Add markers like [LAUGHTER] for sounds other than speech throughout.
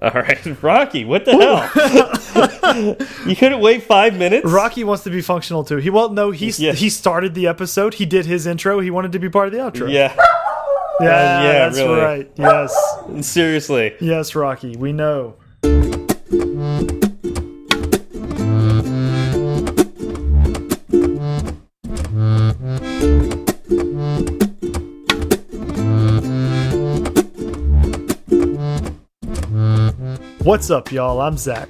All right, [LAUGHS] Rocky, what the hell? [LAUGHS] you couldn't wait five minutes? Rocky wants to be functional too. He well, no, he [LAUGHS] Yeah. he started the episode. He did his intro. He wanted to be part of the outro. Yeah, yeah, uh, yeah, that's really. right. Yes, seriously. yes, Rocky. We know. What's up, y'all? I'm Zach.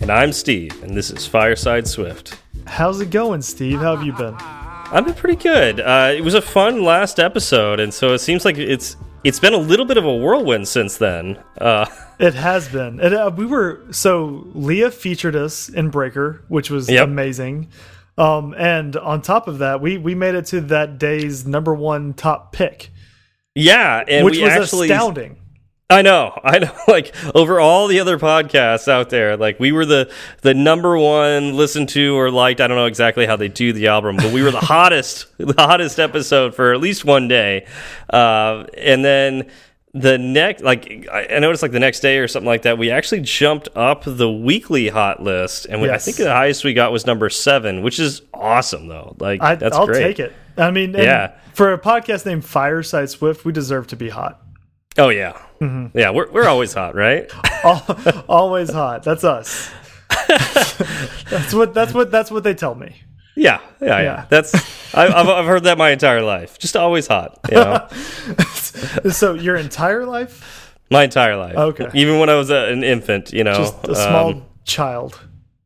And I'm Steve, and this is Fireside Swift. How's it going, Steve? How have you been? I've been pretty good. Uh, it was a fun last episode, and so it seems like it's it's been a little bit of a whirlwind since then. Uh, [LAUGHS] It has been. It, uh, we were so Leah featured us in Breaker, which was Yep. amazing. Um, and on top of that, we we made it to that day's number one top pick, yeah, and which was actually astounding. I know, [LAUGHS] I know. Like over all the other podcasts out there, like we were the the number one listened to or liked. I don't know exactly how they do the album, but we were the [LAUGHS] hottest, the hottest episode for at least one day. Uh, and then the next, like I I noticed, like the next day or something like that, we actually jumped up the weekly hot list, and we, I think the highest we got was number seven, which is awesome though. Like I, that's I'll great. take it. I mean, Yeah. For a podcast named Fireside Swift, we deserve to be hot. Oh yeah, Mm-hmm. yeah. We're we're always hot, right? [LAUGHS] Always hot. That's us. [LAUGHS] that's what. That's what. That's what they tell me. Yeah, yeah, yeah. Yeah. That's I, I've I've heard that my entire life. Just always hot. You know, [LAUGHS] So your entire life, my entire life. Okay. Even when I was a, an infant, you know. just a small um, child.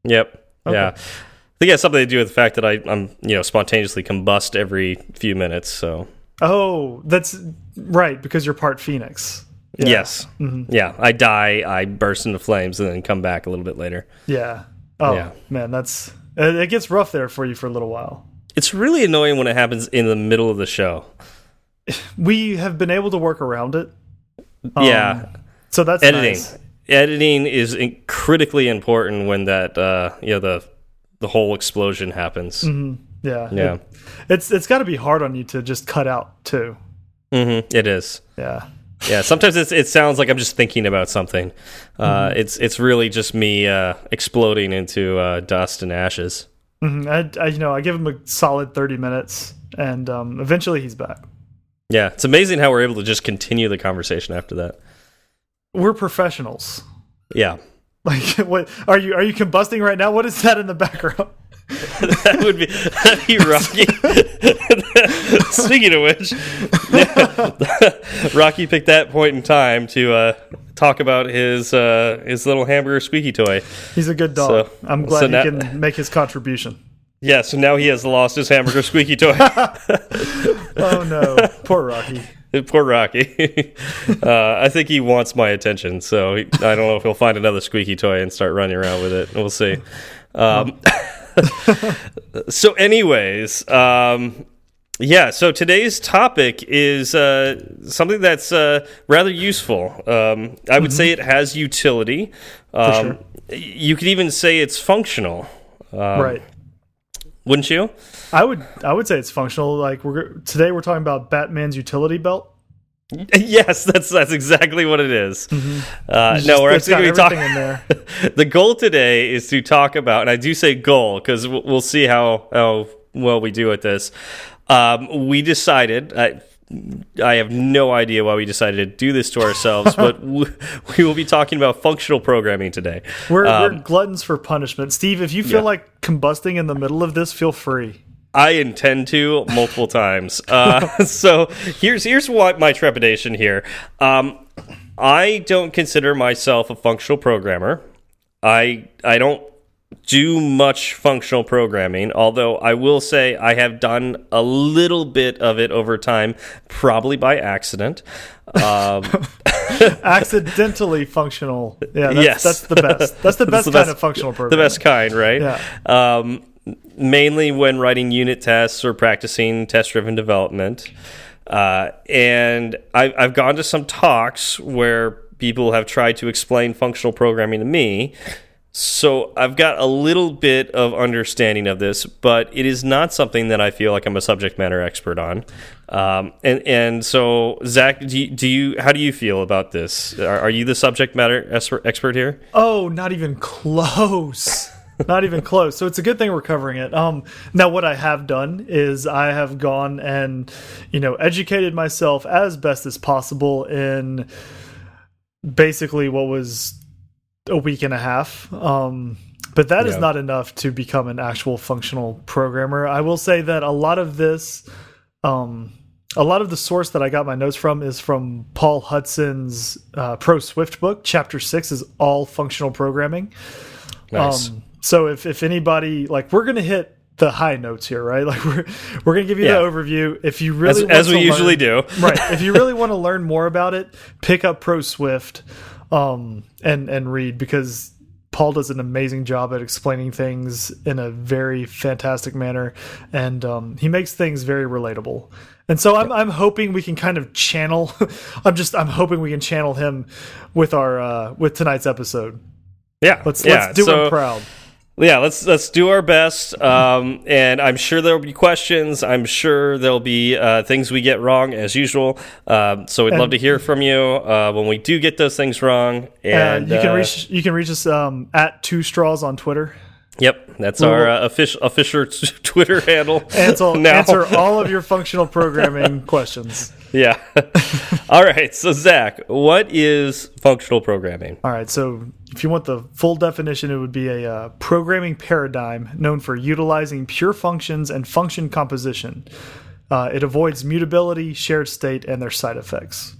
yep. Yeah. I think it has something to do with the fact that I, I'm, you know, spontaneously combust every few minutes. So Oh, that's right because you're part Phoenix. Yeah. Mm-hmm. yes, yeah. I die, I burst into flames, and then come back a little bit later. Yeah. Oh Yeah. man, that's it it gets rough there for you for a little while. It's really annoying when it happens in the middle of the show. [LAUGHS] We have been able to work around it. yeah. So that's editing nice. editing is in critically important when that uh you know the the whole explosion happens Yeah. yeah It- it's it's got to be hard on you to just cut out too. Hmm it is Yeah. yeah sometimes it's, it sounds like i'm just thinking about something uh it's it's really just me uh exploding into uh dust and ashes Mhm. I, I you know I give him a solid thirty minutes, and um, eventually he's back. yeah it's amazing how we're able to just continue the conversation after that We're professionals. yeah Like, [LAUGHS] what are you? Are you combusting right now? What is that in the background? That would be that'd be rocky. [LAUGHS] Speaking of which [LAUGHS] rocky picked that point in time to uh talk about his uh his little hamburger squeaky toy. He's a good dog. So- I'm glad so he now- can make his contribution. yeah so now he has lost his hamburger squeaky toy. [LAUGHS] Oh no, poor Rocky. poor rocky. Uh i think he wants my attention so he, i don't know if he'll find another squeaky toy and start running around with it. We'll see. Um [LAUGHS] so anyways um yeah, so today's topic is uh, something that's uh, rather useful. Um, I would say it has utility. Um, You could even say it's functional, um, right. wouldn't you? I would I would say it's functional. Like we're today we're talking about Batman's utility belt. [LAUGHS] yes, that's that's exactly what it is. Uh, no, we're actually going to be talking. in there. [LAUGHS] the goal today is to talk about, and I do say goal because we'll see how how well we do at this. Um, we decided. I, I have no idea why we decided to do this to ourselves, but [LAUGHS] we, will be talking about functional programming today. We're, we're Um, gluttons for punishment. Steve, if you feel yeah. like combusting in the middle of this, feel free. I intend to multiple times. Uh, [LAUGHS] so here's here's what my trepidation here. Um, I don't consider myself a functional programmer. I I don't do much functional programming, although I will say I have done a little bit of it over time, probably by accident. Um, [LAUGHS] Accidentally functional. Yeah, that's, Yes. that's the best. That's the [LAUGHS] best the kind best- of functional the best kind, right? Yeah. Um, mainly when writing unit tests or practicing test-driven development. Uh, and I, I've gone to some talks where people have tried to explain functional programming to me, So I've got a little bit of understanding of this, but it is not something that I feel like I'm a subject matter expert on. Um, and and so Zach, do you, do you how do you feel about this? Are, are you the subject matter expert here? Oh, not even close. Not even close. So it's a good thing we're covering it. Um, now, what I have done is I have gone and you know educated myself as best as possible in basically what was a week and a half. Um, but that yeah. is not enough to become an actual functional programmer. I will say that a lot of this, um, a lot of the source that I got my notes from is from Paul Hudson's uh, Pro Swift book. Chapter six is all functional programming. Nice. Um, so if if anybody like, we're gonna hit the high notes here, right? [LAUGHS] Like we're we're gonna give you yeah. the overview. If you really as, as we usually do, [LAUGHS] right? If you really want to [LAUGHS] learn more about it, pick up Pro Swift um, and and read because Paul does an amazing job at explaining things in a very fantastic manner, and um, he makes things very relatable. And so I'm I'm hoping we can kind of channel. I'm just I'm hoping we can channel him with our uh, with tonight's episode. Yeah, let's yeah. let's do so, him proud yeah, let's let's do our best, um, and I'm sure there'll be questions. I'm sure there'll be uh, things we get wrong as usual. Uh, so we'd and, love to hear from you uh, when we do get those things wrong. And you can uh, reach you can reach us um, at Two Straws on Twitter. Yep, that's our uh, official official [LAUGHS] Twitter handle. Answer, [LAUGHS] answer all of your functional programming [LAUGHS] questions. Yeah. all right. So Zach, what is functional programming? All right. So if you want the full definition, it would be a uh, programming paradigm known for utilizing pure functions and function composition. Uh, it avoids mutability, shared state, and their side effects.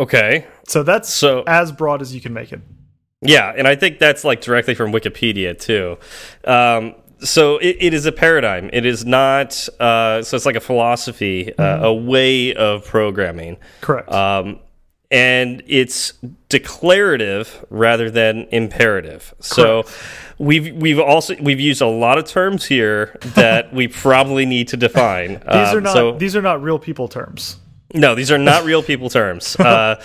Okay. So that's so as broad as you can make it. Yeah, and I think that's like directly from Wikipedia too. Um, so it, it is a paradigm. It is not. Uh, so it's like a philosophy, mm -hmm. a way of programming. Correct. Um, and it's declarative rather than imperative. Correct. So we've we've also we've used a lot of terms here that we probably need to define. [LAUGHS] these um, are not so, these are not real people terms. No, these are not real people terms. [LAUGHS] Uh,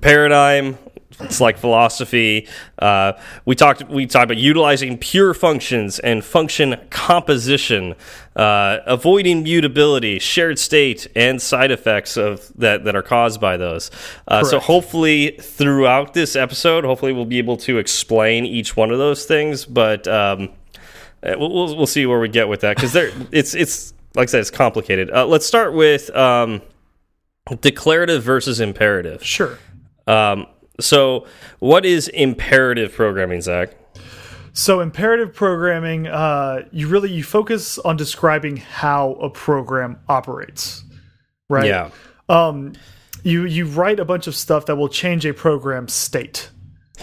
paradigm, it's like philosophy. Uh, we talked we talked about utilizing pure functions and function composition, uh, avoiding mutability, shared state, and side effects of that that are caused by those. Uh, so hopefully throughout this episode, hopefully we'll be able to explain each one of those things. But um, we'll, we'll, we'll see where we get with that because there [LAUGHS] it's it's like I said it's complicated. Uh, let's start with um, declarative versus imperative. Sure. Um, so, what is imperative programming, Zach? So imperative programming, uh, you really you focus on describing how a program operates, right? Yeah. Um, you you write a bunch of stuff that will change a program state.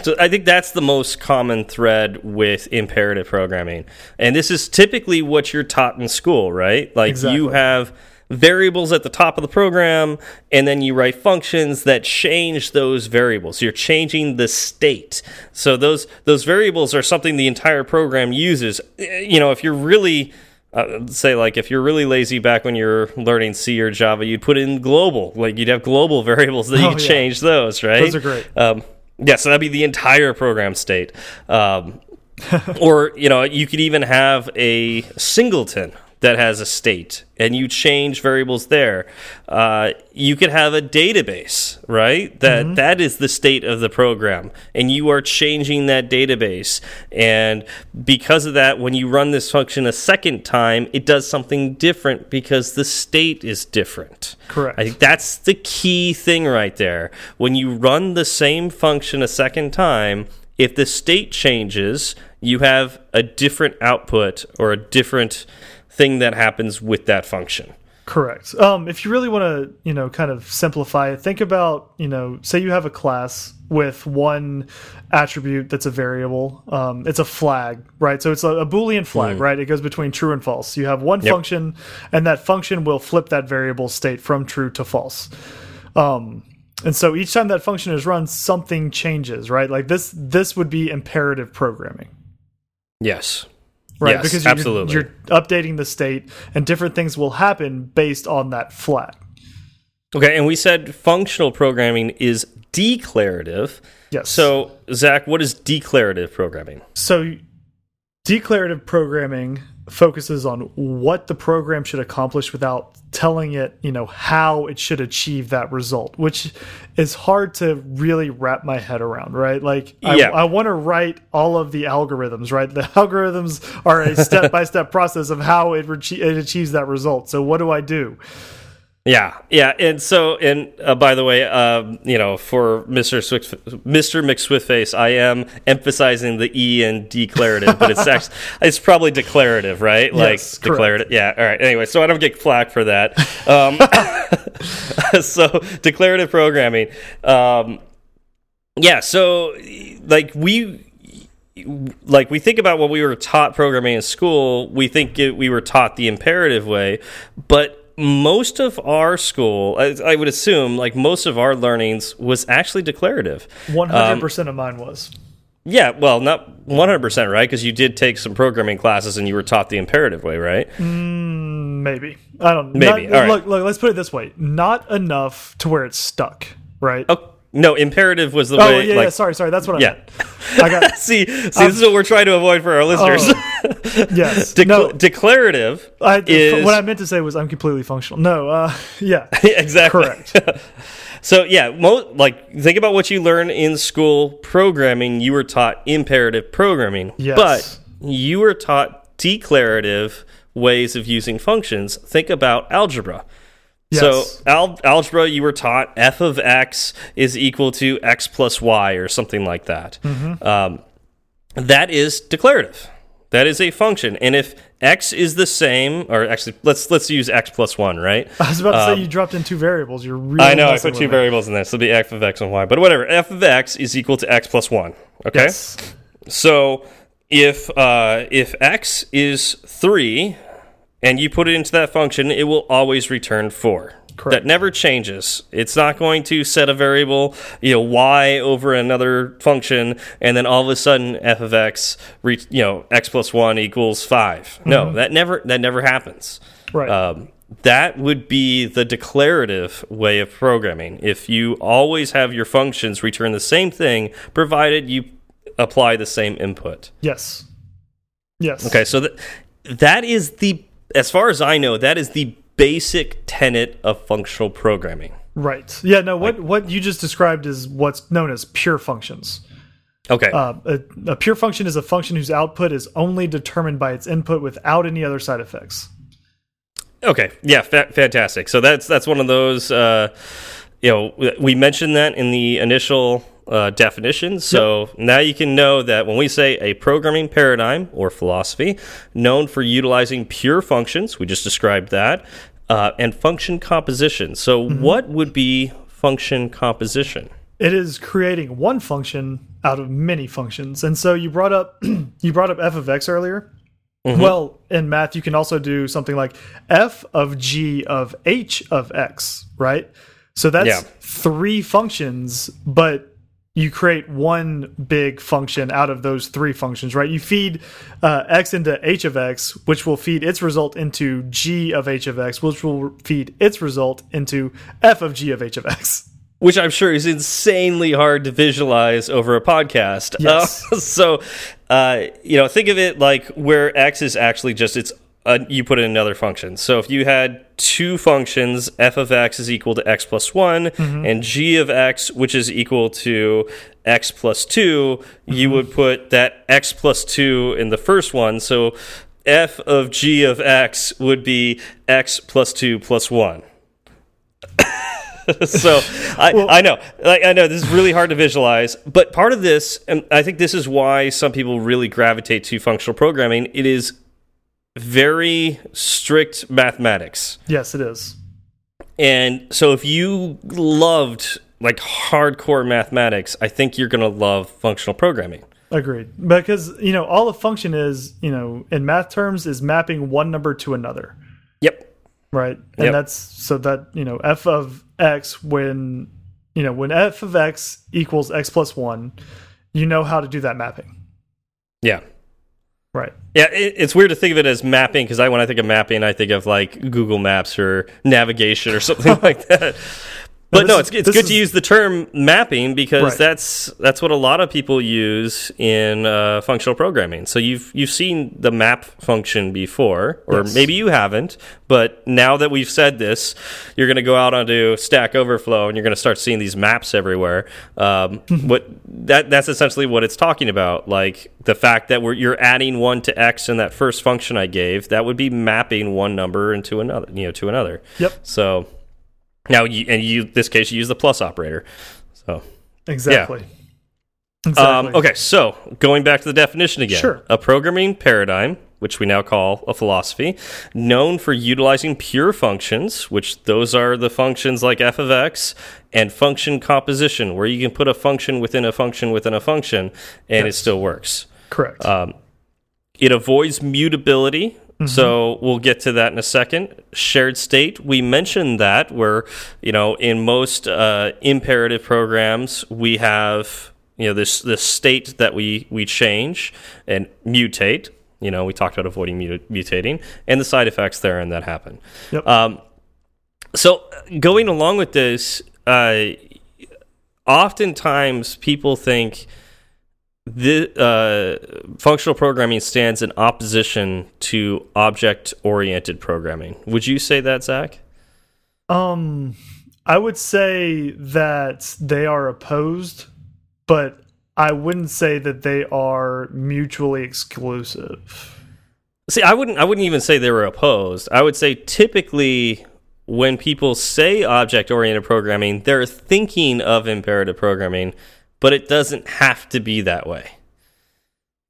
So I think that's the most common thread with imperative programming, and this is typically what you're taught in school, right? Like exactly. you have variables at the top of the program, and then you write functions that change those variables. You're changing the state. So those those variables are something the entire program uses. You know, if you're really uh, say like if you're really lazy back when you're learning C or Java, you'd put in global. Like you'd have global [LAUGHS] variables that you oh, could yeah. change those, right? Those are great. Um, yeah, so that'd be the entire program state. Um, [LAUGHS] or you know, you could even have a singleton that has a state and you change variables there. Uh, you could have a database, right? That, mm -hmm. that is the state of the program, and you are changing that database. And because of that, when you run this function a second time, it does something different because the state is different. Correct. I think that's the key thing right there. When you run the same function a second time, if the state changes, you have a different output or a different thing that happens with that function. Correct. Um, if you really want to, you know, kind of simplify it, think about, you know, say you have a class with one attribute that's a variable. Um, it's a flag, right? So it's a, a Boolean flag, mm. right? It goes between true and false. You have one yep. function, and that function will flip that variable state from true to false. Um, and so each time that function is run, something changes, right? Like this, this would be imperative programming. Yes right? Yes, because you're, absolutely. you're updating the state, and different things will happen based on that flag. Okay, and we said functional programming is declarative. Yes. So, Zach, what is declarative programming? So, declarative programming focuses on what the program should accomplish without telling it, you know, how it should achieve that result, which is hard to really wrap my head around, right? Like, Yeah. I, I want to write all of the algorithms, right? The [LAUGHS] algorithms are a step by step process of how it, it achieves that result. So, what do I do? Yeah, yeah, and so, and uh, by the way, um, you know, for Mister Mister McSwiftface, I am emphasizing the e and declarative, but it's [LAUGHS] actually it's probably declarative, right? Like Yes, declarative. Yeah. All right. Anyway, so I don't get flack for that. Um, [LAUGHS] so declarative programming. Um, yeah. So like we like we think about what we were taught programming in school we think it, we were taught the imperative way but most of our school I, I would assume like most of our learnings was actually declarative 100% of mine was. Um, yeah well not 100% right because you did take some programming classes and you were taught the imperative way right mm, Maybe. I don't Maybe. not- All right. Look, look, let's put it this way not enough to where it's stuck, right? oh no imperative was the Oh, way yeah, like yeah. Sorry, sorry. That's what I Yeah. meant. I got [LAUGHS] see, see this is what we're trying to avoid for our listeners yes. [LAUGHS] Decla- no, declarative I, is what I meant to say was I'm completely functional. No, uh, [LAUGHS] yeah, exactly correct. So yeah, mo like think about what you learn in school programming. You were taught imperative programming, Yes. but you were taught declarative ways of using functions. Think about algebra. Yes. So al algebra, you were taught f of x is equal to x plus y or something like that. Mm-hmm. Um, that is declarative. That is a function, and if x is the same, or actually, let's let's use x plus one, right? [LAUGHS] I was about to say you dropped in two variables. You're really Um, I know I put two me. variables in there, so it'll be f of x and y. But whatever, f of x is equal to x plus one. Okay, Yes. so if uh, if x is three, and you put it into that function, it will always return four. Correct. That never changes. It's not going to set a variable, you know, y over another function, and then all of a sudden f of x, re you know, x plus one equals 5 No, that never that never happens. Right. Um, that would be the declarative way of programming. If you always have your functions return the same thing, provided you apply the same input. yes. Yes. Okay, so that that is the, as far as I know, that is the basic tenet of functional programming. Right. Yeah. No. What what you just described is what's known as pure functions. Okay, Uh, a, a pure function is a function whose output is only determined by its input without any other side effects. okay, yeah, fa fantastic. So that's that's one of those. Uh, you know, we mentioned that in the initial uh, definition. So now you can know that when we say a programming paradigm or philosophy known for utilizing pure functions, we just described that, uh, and function composition. So, what would be function composition? it is creating one function out of many functions. And so you brought up [CLEARS THROAT] you brought up f of x earlier. Well, in math you can also do something like f of g of h of x, right? So that's Yeah. three functions, but you create one big function out of those three functions, right? You feed uh, x into h of x, which will feed its result into g of h of x, which will feed its result into f of g of h of x. which I'm sure is insanely hard to visualize over a podcast. Yes. Uh, [LAUGHS] so, uh, you know, think of it like where x is actually just it's uh, you put in another function. So if you had two functions, f of x is equal to x plus one, and g of x, which is equal to x plus 2 you would put that x plus two in the first one. So f of g of x would be x plus two plus one [LAUGHS] so I, I know like, I know this is really hard to visualize but part of this and I think this is why some people really gravitate to functional programming it is very strict mathematics Yes, it is. and so if you loved like hardcore mathematics I think you're going to love functional programming Agreed. Because, you know, all a function is, you know, in math terms, is mapping one number to another, yep right? And Yep. that's so that, you know, f of x, when, you know, when f of x equals x plus one, you know how to do that mapping. yeah Right. Yeah, it, it's weird to think of it as mapping because I when I think of mapping, I think of like Google Maps or navigation or [LAUGHS] something like that. But no, it's, it's good to use the term mapping because right. that's that's what a lot of people use in uh, functional programming. So you've you've seen the map function before, or yes. maybe you haven't. But now that we've said this, you're going to go out onto Stack Overflow and you're going to start seeing these maps everywhere. Um, [LAUGHS] what that that's essentially what it's talking about. Like the fact that we're, you're adding one to x in that first function I gave, that would be mapping one number into another, you know, to another. Yep. So now, you, and you this case you use the plus operator. So exactly. Yeah. Exactly. Um, okay, so going back to the definition again, sure. a programming paradigm, which we now call a philosophy, known for utilizing pure functions, which those are the functions like f of x and function composition, where you can put a function within a function within a function, and yes. it still works. Correct. Um, it avoids mutability, Mm -hmm. So we'll get to that in a second. Shared state, we mentioned that where, you know, in most uh, imperative programs, we have, you know, this this state that we we change and mutate. You know, we talked about avoiding mut mutating and the side effects there and that happen. Yep. Um, so going along with this, uh, oftentimes people think the uh, functional programming stands in opposition to object-oriented programming. Would you say that, Zach? Um, I would say that they are opposed, but I wouldn't say that they are mutually exclusive. See, I wouldn't. I wouldn't even say they were opposed. I would say typically when people say object-oriented programming, they're thinking of imperative programming but it doesn't have to be that way.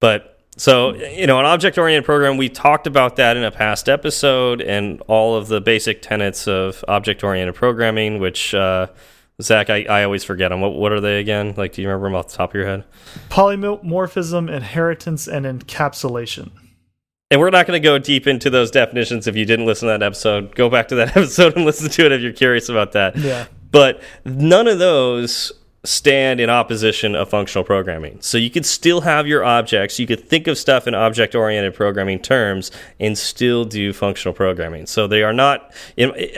But so, you know, an object oriented program, we talked about that in a past episode and all of the basic tenets of object oriented programming, which, uh, Zach, I, I always forget them. What, what are they again? Like, do you remember them off the top of your head? Polymorphism, inheritance, and encapsulation. And we're not going to go deep into those definitions if you didn't listen to that episode. Go back to that [LAUGHS] episode and listen to it if you're curious about that. Yeah. But none of those stand in opposition of functional programming. So you could still have your objects, you could think of stuff in object oriented programming terms and still do functional programming. So they are not,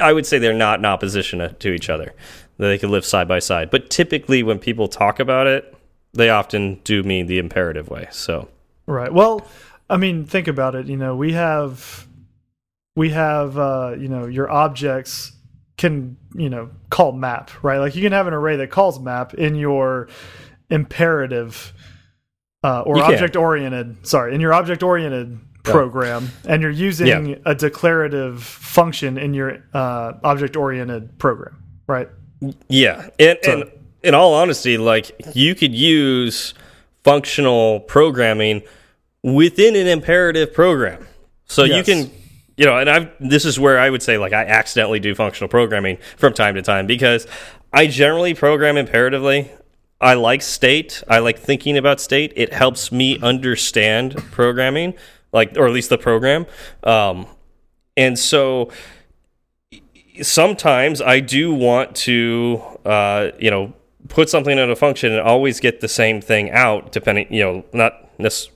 I would say they're not in opposition to each other. They could live side by side. But typically when people talk about it, they often do mean the imperative way. So Right. Well, I mean, think about it, you know, we have we have uh, you know, your objects can you know call map right? Like you can have an array that calls map in your imperative uh, or object oriented sorry in your object oriented program and you're using yeah. a declarative function in your uh, object oriented program right? Yeah and, so, and in all honesty like you could use functional programming within an imperative program. So yes. you can you know, and I've this is where I would say like I accidentally do functional programming from time to time because I generally program imperatively. I like state. I like thinking about state. It helps me understand programming, like or at least the program. Um, and so sometimes I do want to, uh, you know, put something in a function and always get the same thing out, depending, you know, not this,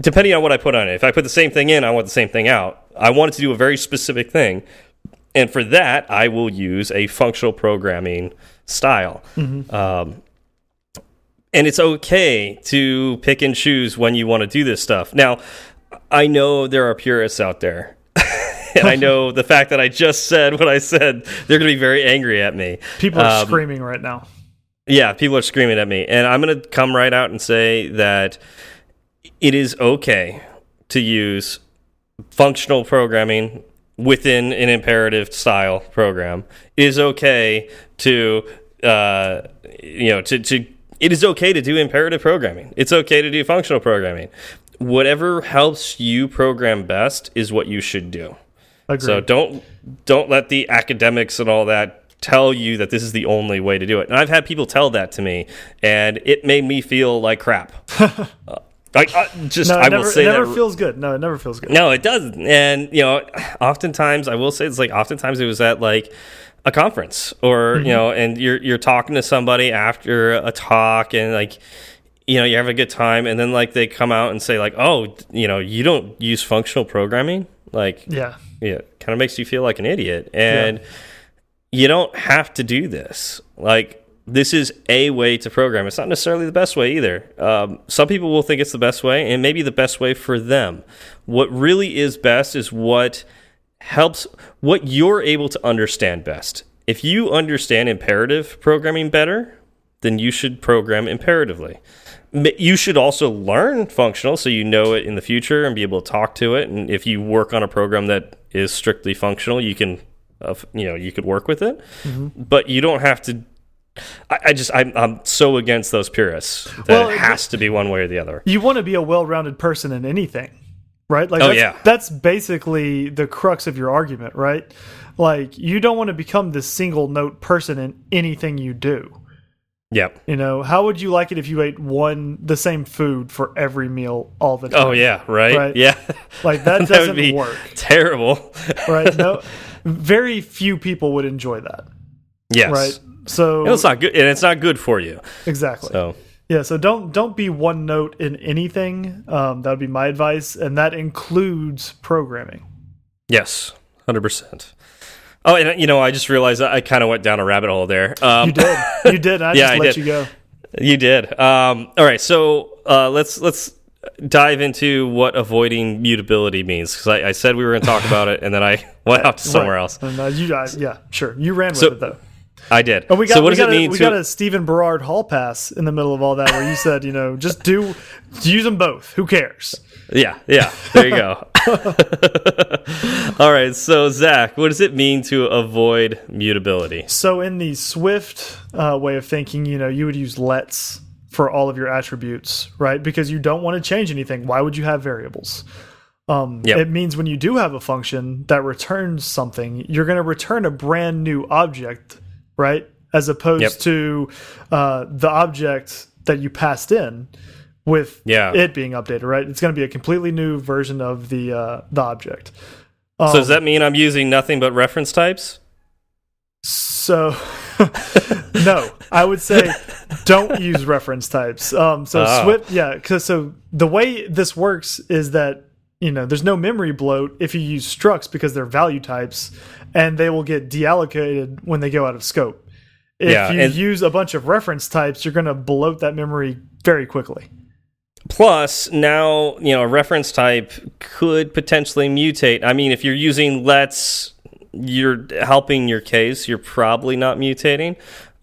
depending on what I put on it. If I put the same thing in, I want the same thing out. I want it to do a very specific thing. And for that, I will use a functional programming style. Mm -hmm. um, and it's okay to pick and choose when you want to do this stuff. Now, I know there are purists out there. [LAUGHS] and I [LAUGHS] know the fact that I just said what I said, they're going to be very angry at me. People are um, screaming right now. Yeah, people are screaming at me. And I'm going to come right out and say that it is okay to use functional programming within an imperative style program. is okay to uh, you know to to it is okay to do imperative programming. It's okay to do functional programming. Whatever helps you program best is what you should do. Agreed. So don't don't let the academics and all that tell you that this is the only way to do it. And I've had people tell that to me, and it made me feel like crap. [LAUGHS] like just no, I never, will say it never that feels good. No, it never feels good. No, it doesn't. And you know, oftentimes I will say it's like oftentimes it was at like a conference or you mm-hmm. know, and you're you're talking to somebody after a talk and like you know you have a good time and then like they come out and say like oh you know you don't use functional programming like Yeah. yeah kind of makes you feel like an idiot and you don't have to do this like this is a way to program. It's not necessarily the best way either. Um, some people will think it's the best way and maybe the best way for them. What really is best is what helps what you're able to understand best. If you understand imperative programming better then you should program imperatively. You should also learn functional so you know it in the future and be able to talk to it and if you work on a program that is strictly functional you can uh, you know you could work with it. But you don't have to I, I just I'm, I'm so against those purists that Well, it has to be one way or the other You want to be a well-rounded person in anything, right? Like Oh, that's, yeah. that's basically the crux of your argument, right? Like you don't want to become this single note person in anything you do. yep You know, how would you like it if you ate one the same food for every meal all the oh, time? oh yeah right, Right. yeah [LAUGHS] Like that, [LAUGHS] that doesn't be work, terrible right? No, [LAUGHS] very few people would enjoy that, yes right? So And it's not good and it's not good for you exactly. so Yeah, so don't don't be one note in anything. Um, that would be my advice, and that includes programming. Yes, hundred percent. Oh, and you know, I just realized I kind of went down a rabbit hole there. Um, You did, you did. I [LAUGHS] Yeah, just I let did. you go. you did. Um, all right, so uh, let's let's dive into what avoiding mutability means because I, I said we were going to talk about it, and then I [LAUGHS] went out to somewhere Right. else. And, uh, you, I, yeah, sure. You ran with So- it though. I did. And we got so what we does got it a, mean we to? got a Stephen Berard hall pass in the middle of all that, where you said, you know, just do use them both. Who cares? Yeah, yeah. There you go. [LAUGHS] all right, so Zach, what does it mean to avoid mutability? So in the Swift uh, way of thinking, you know, you would use lets for all of your attributes, right? Because you don't want to change anything. Why would you have variables? Um, Yep. It means when you do have a function that returns something, you're going to return a brand new object, right? As opposed Yep. to uh, the object that you passed in with Yeah. it being updated, right? It's going to be a completely new version of the uh, the object. Um, so does that mean I'm using nothing but reference types? So, [LAUGHS] no, I would say don't use reference types. Um, so Ah. Swift, yeah, so the way this works is that you know there's no memory bloat if you use structs because they're value types, and they will get deallocated when they go out of scope. If Yeah, you use a bunch of reference types, you're going to bloat that memory very quickly. Plus, now you know a reference type could potentially mutate. I mean, if you're using lets, you're helping your case. You're probably not mutating,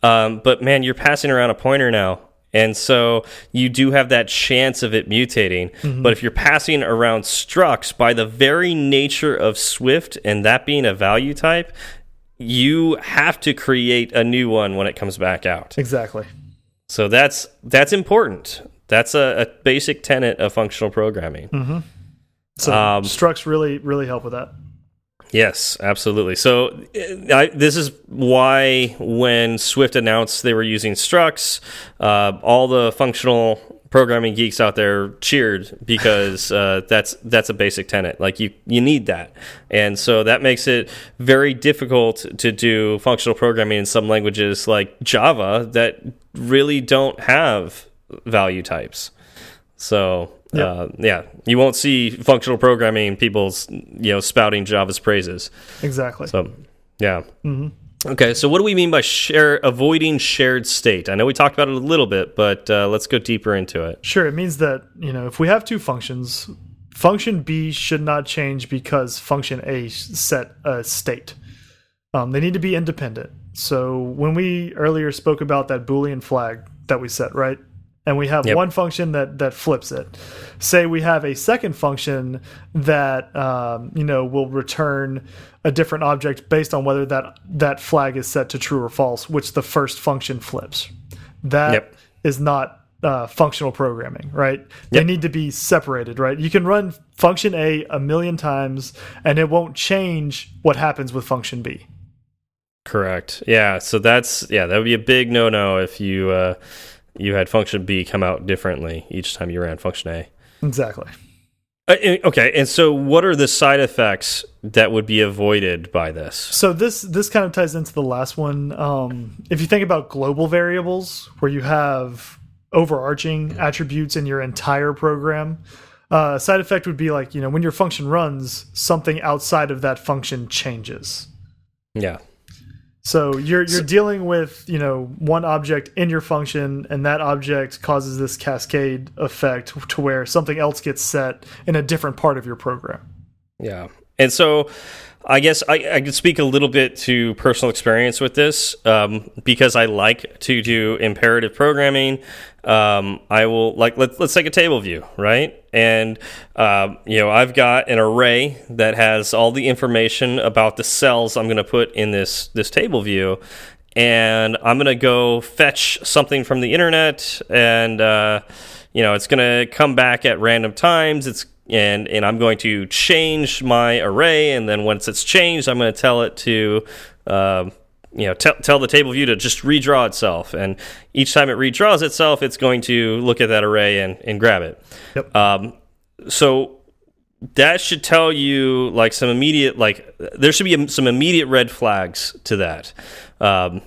um, but man, you're passing around a pointer now, and so you do have that chance of it mutating. But if you're passing around structs, by the very nature of Swift and that being a value type, you have to create a new one when it comes back out. Exactly. So that's that's important. That's a, a basic tenet of functional programming. So Um, structs really really help with that. Yes, absolutely. So uh, I, this is why when Swift announced they were using structs, uh, all the functional programming geeks out there cheered because [LAUGHS] uh, that's that's a basic tenet. Like you you need that, and so that makes it very difficult to do functional programming in some languages like Java that really don't have value types. So Yep. uh, yeah, you won't see functional programming people's you know spouting Java's praises. Exactly. So yeah. Mm-hmm. Okay, so what do we mean by share avoiding shared state? I know we talked about it a little bit, but uh, let's go deeper into it. Sure, it means that, you know, if we have two functions, function B should not change because function A set a state. Um, they need to be independent. So when we earlier spoke about that Boolean flag that we set, right? And we have Yep. one function that that flips it. Say we have a second function that um, you know will return a different object based on whether that that flag is set to true or false, which the first function flips. That is Yep. not uh, functional programming, right? They need to be separated, right? You can run function A a million times and it won't change what happens with function B. Correct. Yeah. So that's yeah, that would be a big no no if you uh, you had function B come out differently each time you ran function A. Exactly. Uh, okay, and so what are the side effects that would be avoided by this? So this this kind of ties into the last one. Um, if you think about global variables, where you have overarching attributes in your entire program. Uh, side effect would be like you know when your function runs, something outside of that function changes. Yeah. So you're you're dealing with you know one object in your function, and that object causes this cascade effect to where something else gets set in a different part of your program. Yeah, and so I guess I, I could speak a little bit to personal experience with this um, because I like to do imperative programming. Um, I will like let's let's take a table view, right? And um, you know I've got an array that has all the information about the cells I'm going to put in this this table view, and I'm going to go fetch something from the internet, and uh, you know it's going to come back at random times. It's and and I'm going to change my array, and then once it's changed, I'm going to tell it to. Um, you know, tell the table view to just redraw itself, and each time it redraws itself, it's going to look at that array and, and grab it. Yep. Um, so that should tell you like some immediate like there should be some immediate red flags to that. Um,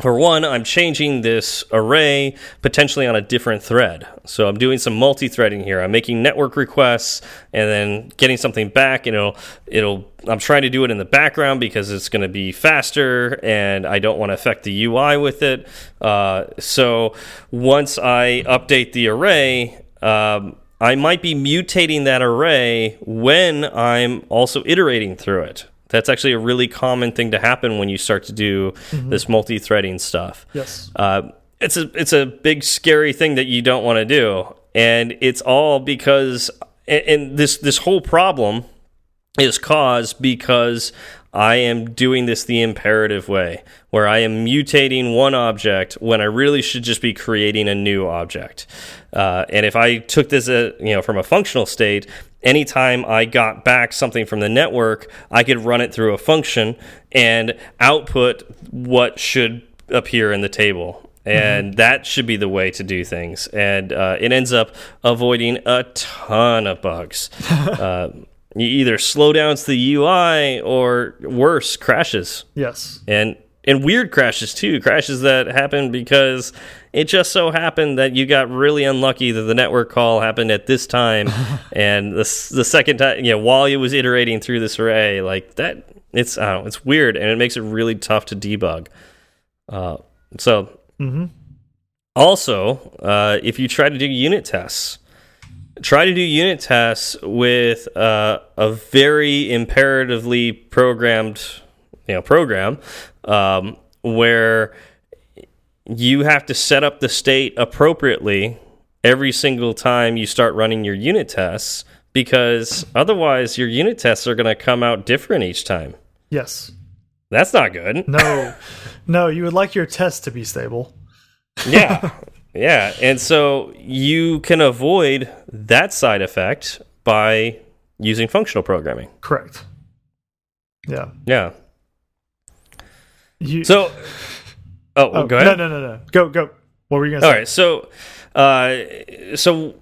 for one, I'm changing this array potentially on a different thread. So I'm doing some multi-threading here. I'm making network requests and then getting something back. You it'll, it'll. I'm trying to do it in the background because it's going to be faster, and I don't want to affect the UI with it. Uh, so once I update the array. Um, I might be mutating that array when I'm also iterating through it. That's actually a really common thing to happen when you start to do mm -hmm. this multi-threading stuff. Yes, uh, it's a it's a big scary thing that you don't want to do, and it's all because and, and this this whole problem is caused because I am doing this the imperative way, where I am mutating one object when I really should just be creating a new object. Uh, and if I took this, uh, you know, from a functional state, anytime I got back something from the network, I could run it through a function and output what should appear in the table. And mm -hmm. that should be the way to do things. And uh, it ends up avoiding a ton of bugs. uh, [LAUGHS] you either slow down the UI or worse, crashes. Yes. And and weird crashes too, crashes that happen because it just so happened that you got really unlucky that the network call happened at this time [LAUGHS] and the the second time, you know, while it was iterating through this array, like that it's I don't know, it's weird and it makes it really tough to debug. Uh, so mm -hmm. also, uh, if you try to do unit tests, try to do unit tests with uh, a very imperatively programmed you know program um, where you have to set up the state appropriately every single time you start running your unit tests because otherwise your unit tests are going to come out different each time. Yes. That's not good. No. no, you would like your tests to be stable. yeah. [LAUGHS] Yeah, and so you can avoid that side effect by using functional programming. Correct. Yeah. Yeah. You, so, oh, oh, go ahead. No, no, no, no. Go, go. What were you going to say? All right. So, uh, so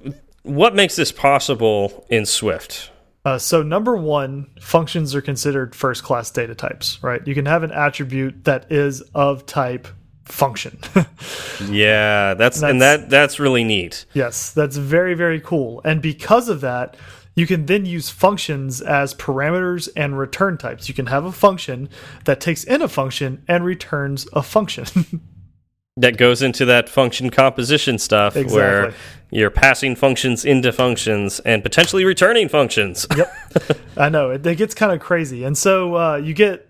what makes this possible in Swift? Uh, so number one, functions are considered first class data types, right? You can have an attribute that is of type function. [LAUGHS] yeah, that's, and, that's, and that that's really neat. Yes, that's very very cool. And because of that, you can then use functions as parameters and return types. You can have a function that takes in a function and returns a function. [LAUGHS] that goes into that function composition stuff exactly. where you're passing functions into functions and potentially returning functions. [LAUGHS] yep. I know. It, it gets kind of crazy. And so uh, you get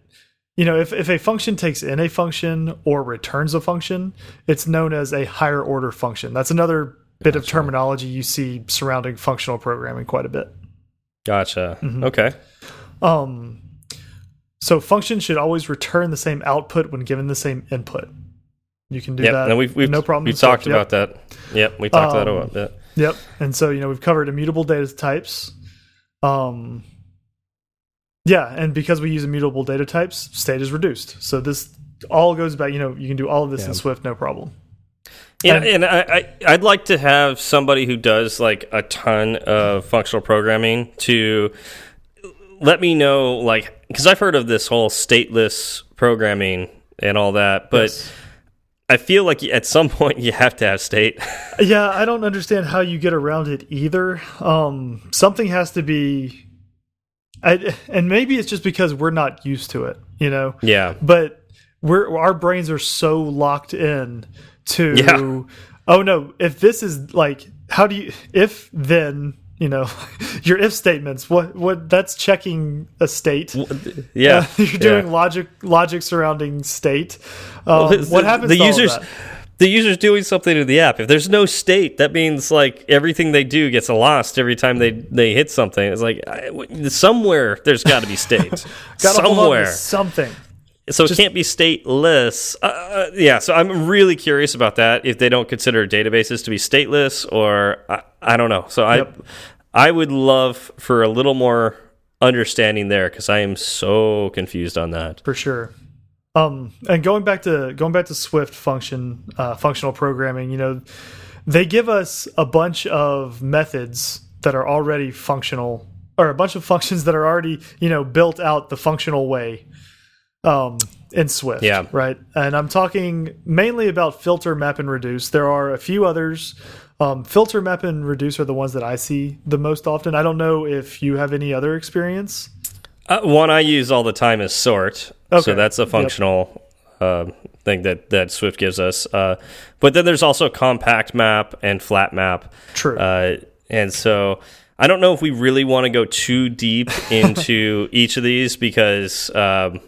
you know, if, if a function takes in a function or returns a function, it's known as a higher order function. That's another bit gotcha. of terminology you see surrounding functional programming quite a bit. Gotcha. Mm -hmm. Okay. Um, so functions should always return the same output when given the same input. You can do yep. that. And we've, we've, no problem. We talked about that. Yep. We talked um, about that a bit. Yep. And so, you know, we've covered immutable data types. Um, yeah, and because we use immutable data types, state is reduced. So this all goes back. You know, you can do all of this yeah. in Swift, no problem. And, and I, I would like to have somebody who does like a ton of functional programming to let me know, like, because I've heard of this whole stateless programming and all that, but. Yes I feel like at some point you have to have state. [LAUGHS] yeah, I don't understand how you get around it either. Um, something has to be, I, and maybe it's just because we're not used to it, you know. Yeah. But we're our brains are so locked in to. Yeah. Oh no! If this is like, how do you? If then you know [LAUGHS] your if statements what what that's checking a state yeah uh, [LAUGHS] you're doing yeah. logic logic surrounding state um, Well, what the- happens the to all of users that? the user's doing something to the app if there's no state that means like everything they do gets lost every time they they hit something it's like I, somewhere there's got to be state [LAUGHS] Gotta hold on to somewhere something so it can't be stateless. Uh, uh, yeah so i'm really curious about that if they don't consider databases to be stateless or i, I don't know. So Yep. i i would love for a little more understanding there because i am so confused on that. For sure. Um and going back to going back to swift function uh, functional programming you know they give us a bunch of methods that are already functional or a bunch of functions that are already you know built out the functional way um in swift Yeah. right and i'm talking mainly about filter map and reduce there are a few others um, filter map and reduce are the ones that i see the most often i don't know if you have any other experience Uh, one I use all the time is sort. Okay. So that's a Yep. functional uh, thing that that Swift gives us. Uh, but then there's also compact map and flat map. True. Uh, and so I don't know if we really want to go too deep [LAUGHS] into each of these because. Um,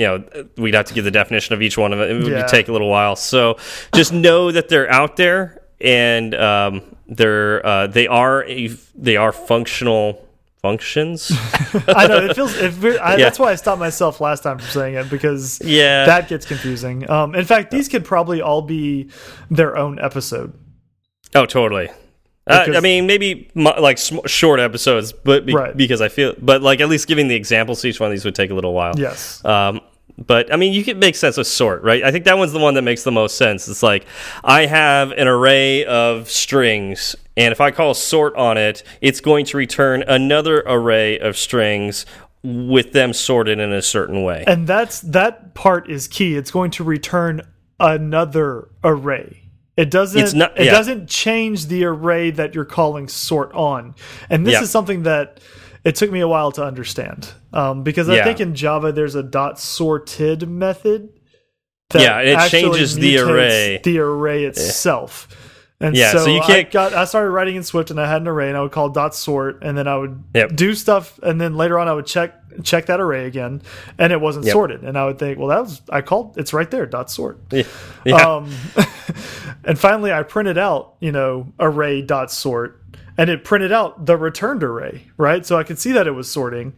you know, we'd have to give the definition of each one of it. It would Yeah. take a little while. So just know that they're out there, and um, they're uh, they are they are functional functions. [LAUGHS] I know it feels. It, I, Yeah. That's why I stopped myself last time from saying it because Yeah. that gets confusing. Um, in fact, these could probably all be their own episode. Oh, totally. Uh, I mean, maybe like sm short episodes, but be Right. because I feel, but like at least giving the examples to each one of these would take a little while. Yes. Um, but I mean, you can make sense of sort, right? I think that one's the one that makes the most sense. It's like I have an array of strings, and if I call sort on it, it's going to return another array of strings with them sorted in a certain way. And that's that part is key. It's going to return another array. It doesn't. It's not- it doesn't change the array that you're calling sort on. And this Yeah. is something that it took me a while to understand um, because I Yeah. think in Java there's a dot sorted method. that Yeah, it changes the array. The array itself. And Yeah, so, so you I can't- got I started writing in Swift and I had an array and I would call dot sort and then I would Yep. do stuff and then later on I would check check that array again and it wasn't Yep. sorted and I would think well that was I called it's right there dot sort yeah. [LAUGHS] Yeah. um [LAUGHS] and finally I printed out you know array dot sort and it printed out the returned array right so I could see that it was sorting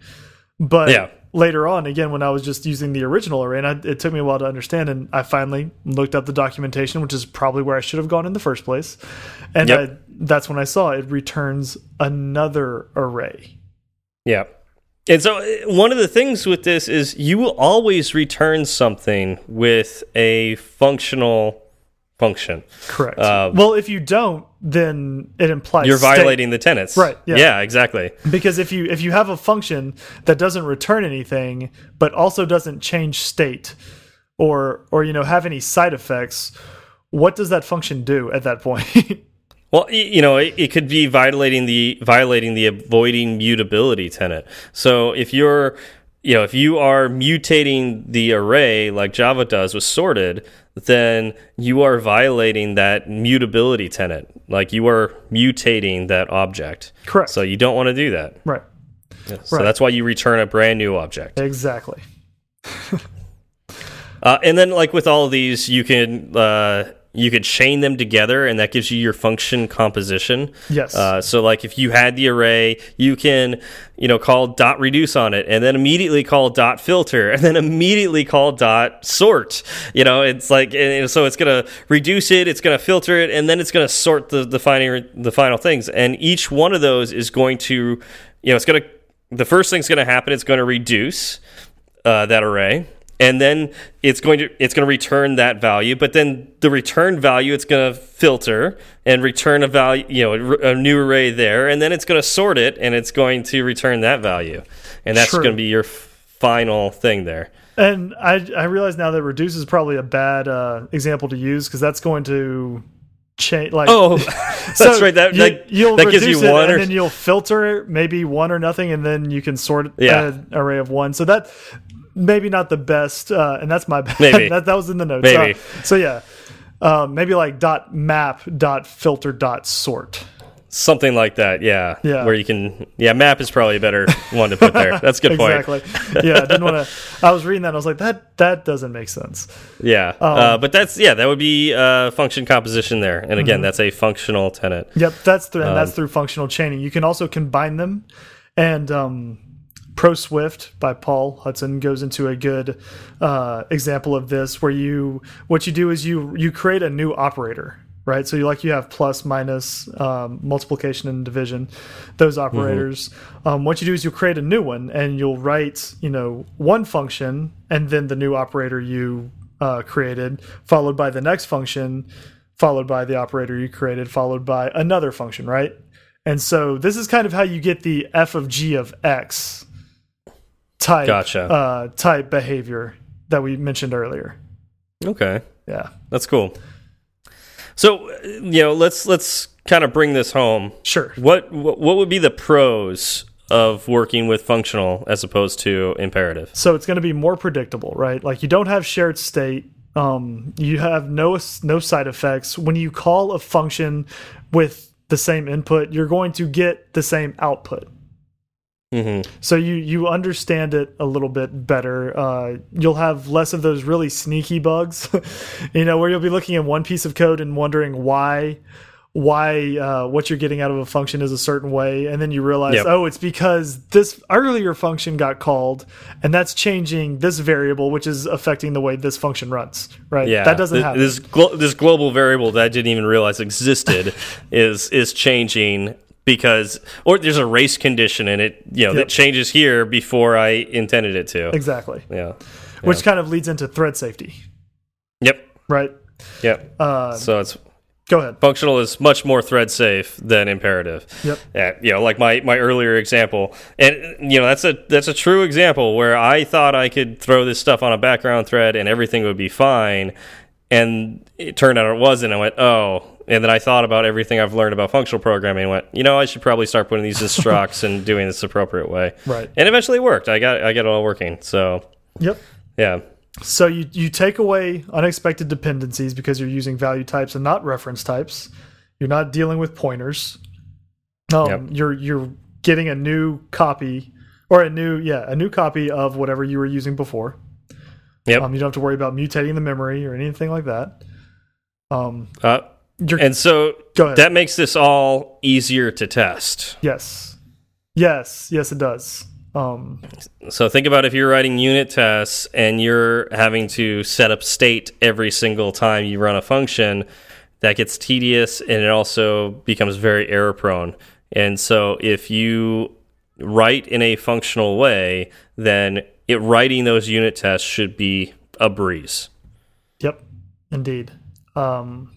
but Yeah. later on again when I was just using the original array and I, it took me a while to understand and I finally looked up the documentation which is probably where I should have gone in the first place and Yep. I, that's when I saw it returns another array Yeah. And so uh, one of the things with this is you will always return something with a functional function. correct Um, well if you don't then it implies You're state. violating the tenets. Right, yeah. Yeah, exactly. because if you if you have a function that doesn't return anything but also doesn't change state or or you know have any side effects what does that function do at that point [LAUGHS] Well, you know, it, it could be violating the violating the avoiding mutability tenet. So if you're you know, if you are mutating the array like Java does with sorted, then you are violating that mutability tenant. Like you are mutating that object. Correct. So you don't want to do that. right So Right. that's why you return a brand new object. exactly [LAUGHS] Uh, and then, like with all of these, you can uh, you could chain them together, and that gives you your function composition. Yes. Uh, so, like if you had the array, you can you know call dot reduce on it, and then immediately call dot filter, and then immediately call dot sort. You know, it's like and so it's gonna reduce it, it's gonna filter it, and then it's gonna sort the the final the final things. And each one of those is going to you know it's gonna the first thing's gonna happen. It's going to reduce uh, that array and then it's going to it's going to return that value but then the return value it's going to filter and return a value you know a new array there and then it's going to sort it and it's going to return that value and that's True. going to be your final thing there And I I realize now that reduce is probably a bad uh, example to use because that's going to change. Like Oh, [LAUGHS] [LAUGHS] that's so right. That, you, that, you'll that gives you it, one and or then you'll filter maybe one or nothing, and then you can sort Yeah. an array of one. So that maybe not the best, uh, and that's my bad. Maybe. [LAUGHS] that that was in the notes. Maybe. Uh, so yeah, uh, maybe like dot map dot filter dot sort. something like that. Yeah. Yeah. Where you can. Yeah. Map is probably a better one to put there. That's a good point. [LAUGHS] exactly. yeah, I didn't want to. I was reading that. and I was like, that that doesn't make sense. Yeah. Um, uh, but that's yeah. That would be uh, function composition there. And again, Mm-hmm. that's a functional tenant. Yep, that's through, and Um, that's through functional chaining. You can also combine them, and um, Pro Swift by Paul Hudson goes into a good uh, example of this, where you what you do is you you create a new operator, right? So you like you have plus, minus, um, multiplication, and division, those operators. Um, what you do is you create a new one, and you'll write you know one function, and then the new operator you uh, created, followed by the next function, followed by the operator you created, followed by another function, right? And so this is kind of how you get the f of g of x type Gotcha. uh, type behavior that we mentioned earlier. Okay. Yeah, That's cool. So uh, you know, let's let's kind of bring this home. sure. What what what would be the pros of working with functional as opposed to imperative? So it's going to be more predictable, right? Like you don't have shared state. Um, you have no no side effects. When you call a function with the same input, you're going to get the same output. Hmm so you you understand it a little bit better. Uh, you'll have less of those really sneaky bugs [LAUGHS] you know where you'll be looking at one piece of code and wondering why why uh, what you're getting out of a function is a certain way. And then you realize Yep. oh it's because this earlier function got called and that's changing this variable which is affecting the way this function runs right? Yeah, that doesn't happen. This glo this global variable that I didn't even realize existed [LAUGHS] is is changing because or there's a race condition in it, you know, Yep. that changes here before I intended it to. exactly Yeah. which kind of leads into thread safety Yep. right Yep. uh, So it's go ahead functional is much more thread safe than imperative. Yep. Yeah, you know, like my my earlier example, and you know that's a that's a true example where I thought I could throw this stuff on a background thread and everything would be fine, and it turned out it wasn't. I went, oh. And then I thought about everything I've learned about functional programming and went, you know, I should probably start putting these in [LAUGHS] structs and doing this the appropriate way. Right. And eventually it worked. I got I got it all working. So yep yeah. So you you take away unexpected dependencies because you're using value types and not reference types. You're not dealing with pointers. Um, Yep. You're you're getting a new copy or a new yeah a new copy of whatever you were using before. Yep. Um, you don't have to worry about mutating the memory or anything like that. Um, Uh, you're and so that makes this all easier to test. yes, yes, yes, it does. Um, So think about if you're writing unit tests and you're having to set up state every single time you run a function, that gets tedious and it also becomes very error prone. And so if you write in a functional way, then it writing those unit tests should be a breeze. Yep, indeed. Um,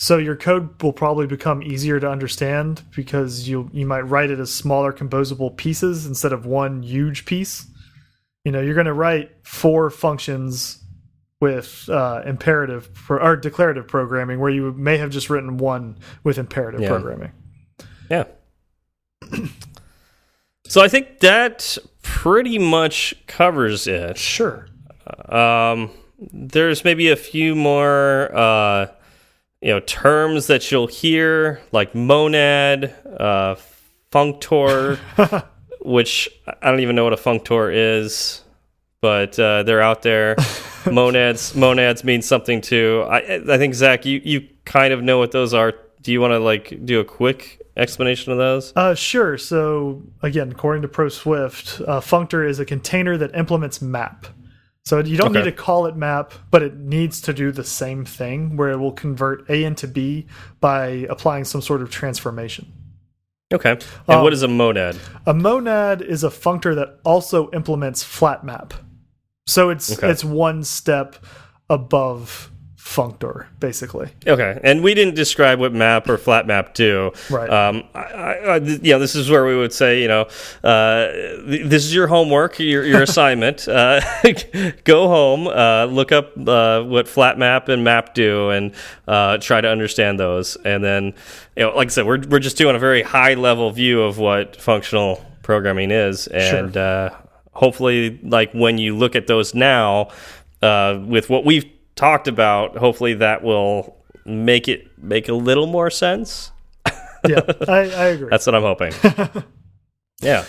so your code will probably become easier to understand because you you might write it as smaller composable pieces instead of one huge piece. You know, you're going to write four functions with uh, imperative pro or declarative programming, where you may have just written one with imperative Yeah. programming. Yeah. [CLEARS THROAT] so I think that pretty much covers it. Sure. Um, there's maybe a few more, uh, you know, terms that you'll hear like monad, uh, functor, [LAUGHS] which I don't even know what a functor is, but uh, they're out there. [LAUGHS] monads, monads mean something too. I, I think Zach, you you kind of know what those are. Do you want to like do a quick explanation of those? Uh, sure. So again, according to ProSwift, uh, functor is a container that implements map. So you don't Okay. need to call it map, but it needs to do the same thing, where it will convert A into B by applying some sort of transformation. Okay. And Um, what is a monad? A monad is a functor that also implements flat map. So it's Okay. it's one step above functor, basically. Okay, and we didn't describe what map or flat map do. Right. Um, I, I, you know, this is where we would say, you know, uh, this is your homework, your, your [LAUGHS] assignment. uh, [LAUGHS] go home, uh, look up uh, what flat map and map do, and uh, try to understand those. And then, you know, like I said, we're we're just doing a very high level view of what functional programming is, and Sure. uh, hopefully, like when you look at those now, uh, with what we've talked about, hopefully that will make it make a little more sense. Yeah, [LAUGHS] I, I agree. That's what I'm hoping. [LAUGHS] yeah.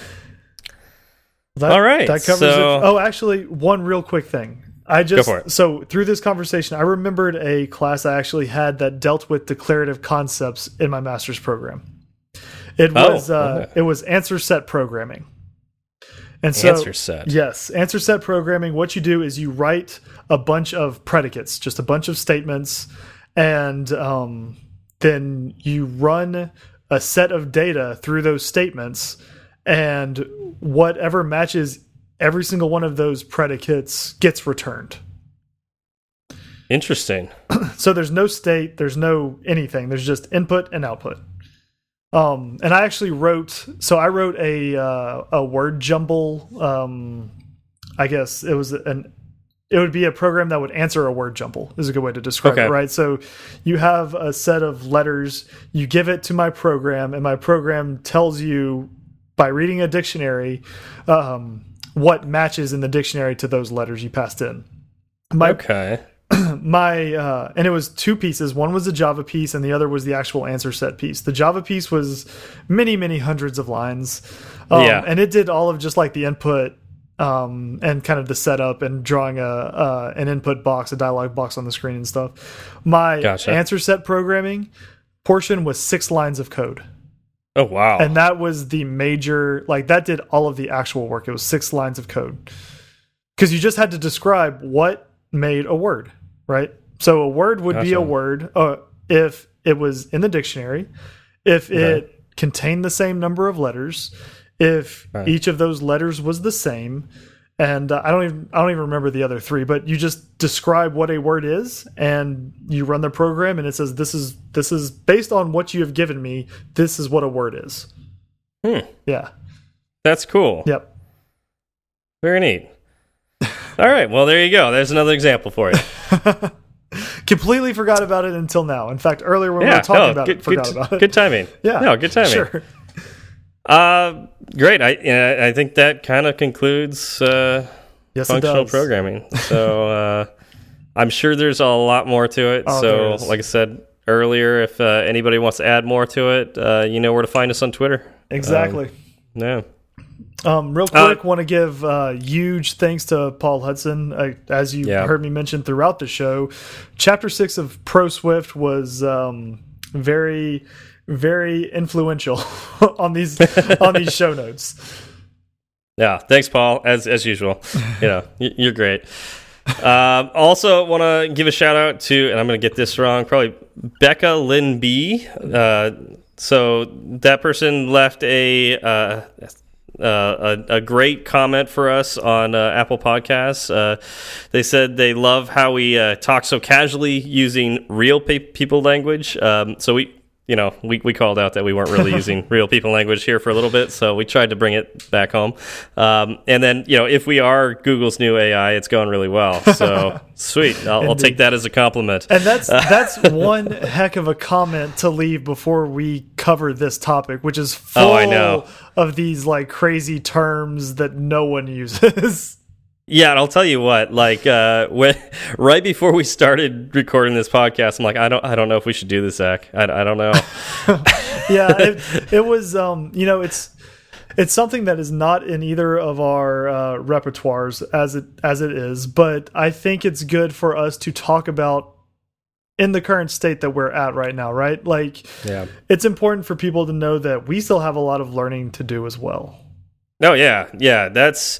That, All right, That covers so- it. Oh, actually, one real quick thing. I just so through this conversation, I remembered a class I actually had that dealt with declarative concepts in my master's program. It Oh, was uh, it was answer set programming, and so Answer set. Yes, answer set programming. What you do is you write a bunch of predicates, just a bunch of statements, and um, then you run a set of data through those statements, and whatever matches every single one of those predicates gets returned. Interesting. [CLEARS THROAT] So there's no state, there's no anything. There's just input and output. Um, and I actually wrote. So I wrote a uh, a word jumble. Um, I guess it was an. It would be a program that would answer a word jumble. Is a good way to describe Okay. it, right? So you have a set of letters. You give it to my program, and my program tells you by reading a dictionary um, what matches in the dictionary to those letters you passed in. My Okay. [CLEARS THROAT] my uh, and it was two pieces. One was the Java piece, and the other was the actual answer set piece. The Java piece was many, many hundreds of lines, um, Yeah. and it did all of just like the input um, and kind of the setup and drawing a uh, an input box, a dialog box on the screen and stuff. My Gotcha. answer set programming portion was six lines of code. Oh wow. And that was the major, like that did all of the actual work. It was six lines of code. Because you just had to describe what made a word, right? So a word would be a word uh, if it was in the dictionary, if Okay. it contained the same number of letters, if Right. each of those letters was the same. And uh, I don't even I don't even remember the other three, but you just describe what a word is, and you run the program, and it says this is this is based on what you have given me. This is what a word is. Hmm. Yeah. That's cool. Yep. Very neat. All right. Well, there you go. There's another example for you. [LAUGHS] Completely forgot about it until now. In fact, earlier when we were talking no, about good, it, forgot good, about it. good timing. [LAUGHS] Yeah. No, good timing. Sure. [LAUGHS] Uh, great. I yeah, I think that kind of concludes uh, Yes, functional programming. So uh, I'm sure there's a lot more to it. Oh, so, like I said earlier, if uh, anybody wants to add more to it, uh, you know where to find us on Twitter. Exactly. Yeah. Um, real Uh, quick, want to give uh, huge thanks to Paul Hudson. Uh, as you Yeah. heard me mention throughout the show, Chapter Six of Pro Swift was um, very, very influential [LAUGHS] on these on these show notes. [LAUGHS] Yeah, thanks, Paul. As as usual, you know you're great. Um, also, want to give a shout out to, and I'm going to get this wrong, probably Becca Lynn B. Uh, so that person left a. Uh, uh, a, a great comment for us on uh, Apple Podcasts. Uh, they said they love how we uh, talk so casually using real pe people language. Um, so we, you know, we, we called out that we weren't really [LAUGHS] using real people language here for a little bit. So we tried to bring it back home. Um, and then, you know, if we are Google's new AI, it's going really well. So [LAUGHS] sweet. I'll, I'll take that as a compliment. And that's [LAUGHS] that's one heck of a comment to leave before we cover this topic, which is full Oh, I know. of these like crazy terms that no one uses. Yeah, and I'll tell you what. Like, uh, when [LAUGHS] right before we started recording this podcast, I'm like, I don't, I don't know if we should do this, Zach. I, I don't know. [LAUGHS] yeah, it, it was. Um, you know, it's it's something that is not in either of our uh, repertoires as it as it is, but I think it's good for us to talk about in the current state that we're at right now. Right, like yeah. it's important for people to know that we still have a lot of learning to do as well. Oh yeah, yeah. That's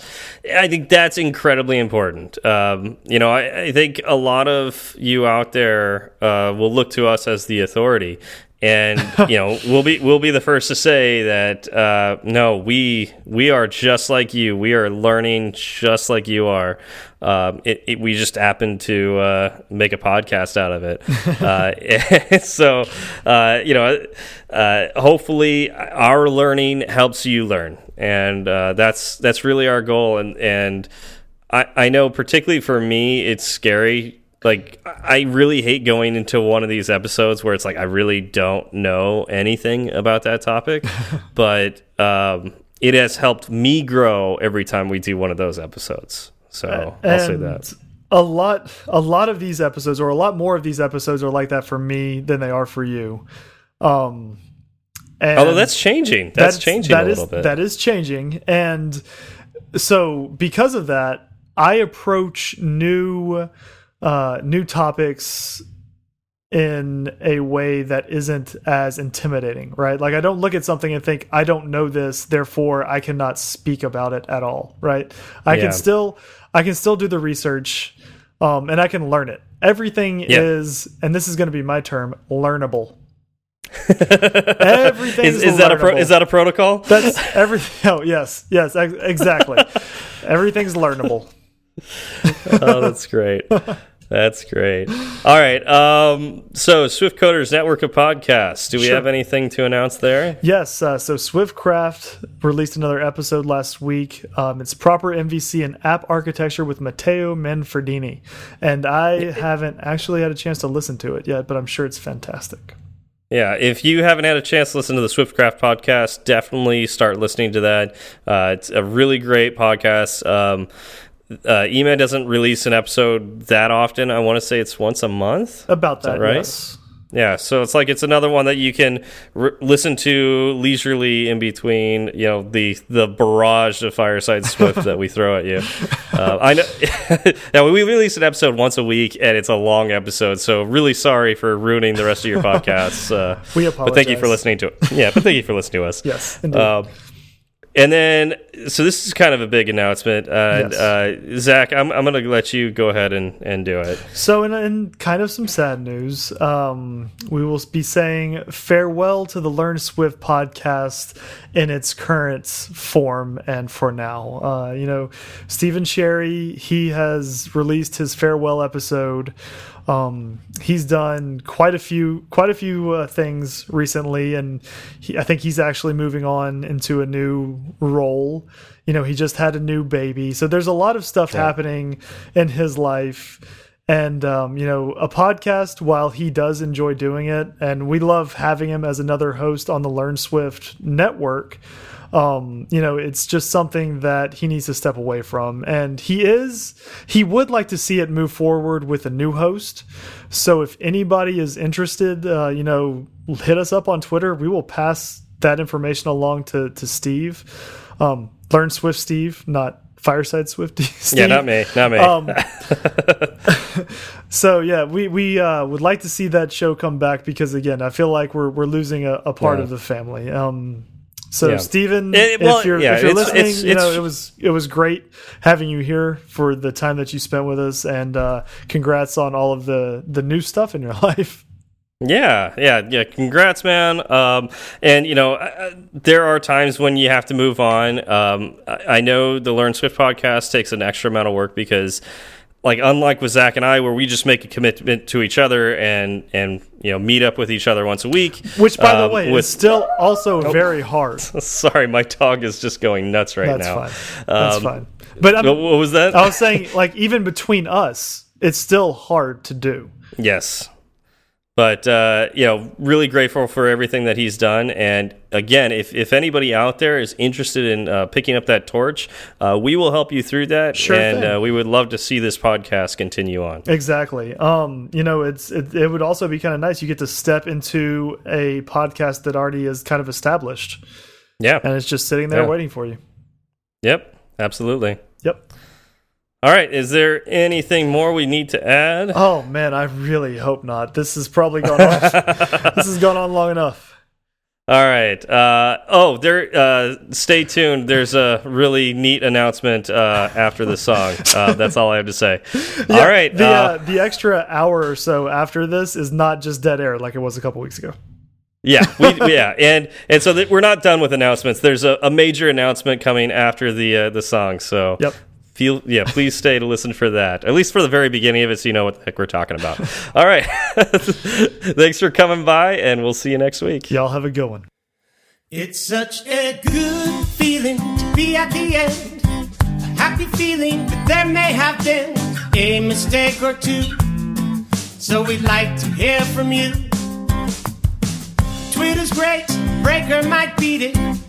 I think that's incredibly important. Um, you know, I, I think a lot of you out there uh, will look to us as the authority, and [LAUGHS] you know we'll be we'll be the first to say that uh, no we we are just like you. We are learning just like you are. Um, it, it, we just happen to uh, make a podcast out of it. [LAUGHS] Uh, [LAUGHS] so uh, you know uh, hopefully our learning helps you learn and uh, that's that's really our goal and and I, I know particularly for me it's scary like I really hate going into one of these episodes where it's like I really don't know anything about that topic, [LAUGHS] but um, it has helped me grow every time we do one of those episodes. So and I'll say that. A lot, a lot of these episodes, or a lot more of these episodes, are like that for me than they are for you. Um, Although that's changing, that's, that's changing that a little is, bit. That is changing, and so because of that, I approach new uh, new topics in a way that isn't as intimidating, right? Like I don't look at something and think I don't know this, therefore I cannot speak about it at all, right? I yeah. can still I can still do the research um, and I can learn it. Everything yeah. is and this is going to be my term, learnable. [LAUGHS] Everything is, is that a is that a protocol? That's everything. [LAUGHS] Oh yes, yes, ex exactly. Everything's learnable. [LAUGHS] oh, that's great. That's great. All right. Um, so, Swift Coders Network of Podcasts. Do we sure. have anything to announce there? Yes. Uh, so, Swiftcraft released another episode last week. Um, it's proper MVC and app architecture with Matteo Manferdini. And I haven't actually had a chance to listen to it yet, but I'm sure it's fantastic. Yeah, if you haven't had a chance to listen to the Swiftcraft podcast, definitely start listening to that. Uh, it's a really great podcast. Um, uh, EMA doesn't release an episode that often. I want to say it's once a month. About that, that right? Yes. Yeah, so it's like it's another one that you can listen to leisurely in between, you know, the the barrage of Fireside Swift that we [LAUGHS] throw at you. Uh, I know. [LAUGHS] now we release an episode once a week, and it's a long episode, so really sorry for ruining the rest of your [LAUGHS] podcasts. Uh, we apologize. But thank you for listening to it. Yeah, but thank you for listening to us. yes, indeed. Um, and then, so this is kind of a big announcement. Uh, yes. uh, Zach, I'm, I'm going to let you go ahead and, and do it. So, in, in kind of some sad news, um, we will be saying farewell to the Learn Swift podcast in its current form and for now. Uh, you know, Stephen Sherry, he has released his farewell episode. Um, he's done quite a few quite a few uh, things recently, and he, I think he's actually moving on into a new role. You know, he just had a new baby, so there's a lot of stuff yeah. happening in his life. And um, you know, a podcast, while he does enjoy doing it, and we love having him as another host on the Learn Swift network um, you know, it's just something that he needs to step away from. And he is, he would like to see it move forward with a new host. So if anybody is interested, uh, you know, hit us up on Twitter. We will pass that information along to, to Steve. Um, Learn Swift Steve, not Fireside Swift [LAUGHS] Steve. Yeah, not me, not me. Um, [LAUGHS] [LAUGHS] so yeah, we we uh, would like to see that show come back because again, I feel like we're we're losing a, a part yeah. of the family. Um, so, yeah. Stephen, it, well, if you're, yeah, if you're it's, listening, it's, you know it was it was great having you here for the time that you spent with us, and uh, congrats on all of the the new stuff in your [LAUGHS] life. Yeah, yeah, yeah. Congrats, man. Um, and you know, uh, there are times when you have to move on. Um, I, I know the Learn Swift podcast takes an extra amount of work because like unlike with Zach and I, where we just make a commitment to each other and and you know meet up with each other once a week. Which, by um, the way, with, is still also oh, very hard. [LAUGHS] Sorry, my dog is just going nuts right That's now. That's fine. That's um, fine. But I'm, what was that? I was saying, like, even between us, it's still hard to do. Yes. But uh, you know, really grateful for everything that he's done. And again, if if anybody out there is interested in uh, picking up that torch, uh, we will help you through that. Sure and uh, we would love to see this podcast continue on. Exactly. Um, you know, it's it, it would also be kind of nice. You get to step into a podcast that already is kind of established. Yeah, and it's just sitting there yeah. waiting for you. Yep. Absolutely. Yep. All right. Is there anything more we need to add? Oh man, I really hope not. This has probably gone on. [LAUGHS] this has gone on long enough. All right. Uh, oh, there. Uh, stay tuned. There's a really neat announcement uh, after the song. Uh, that's all I have to say. [LAUGHS] Yeah, all right. The uh, uh, the extra hour or so after this is not just dead air like it was a couple weeks ago. Yeah, we, [LAUGHS] yeah, and and so we're not done with announcements. There's a, a major announcement coming after the uh, the song. So Yep. Feel yeah, please stay to listen for that. At least for the very beginning of it, so you know what the heck we're talking about. All right, [LAUGHS] thanks for coming by, and we'll see you next week. Y'all have a good one. It's such a good feeling to be at the end. A happy feeling that there may have been a mistake or two. So we'd like to hear from you. Twitter's great, Breaker might beat it.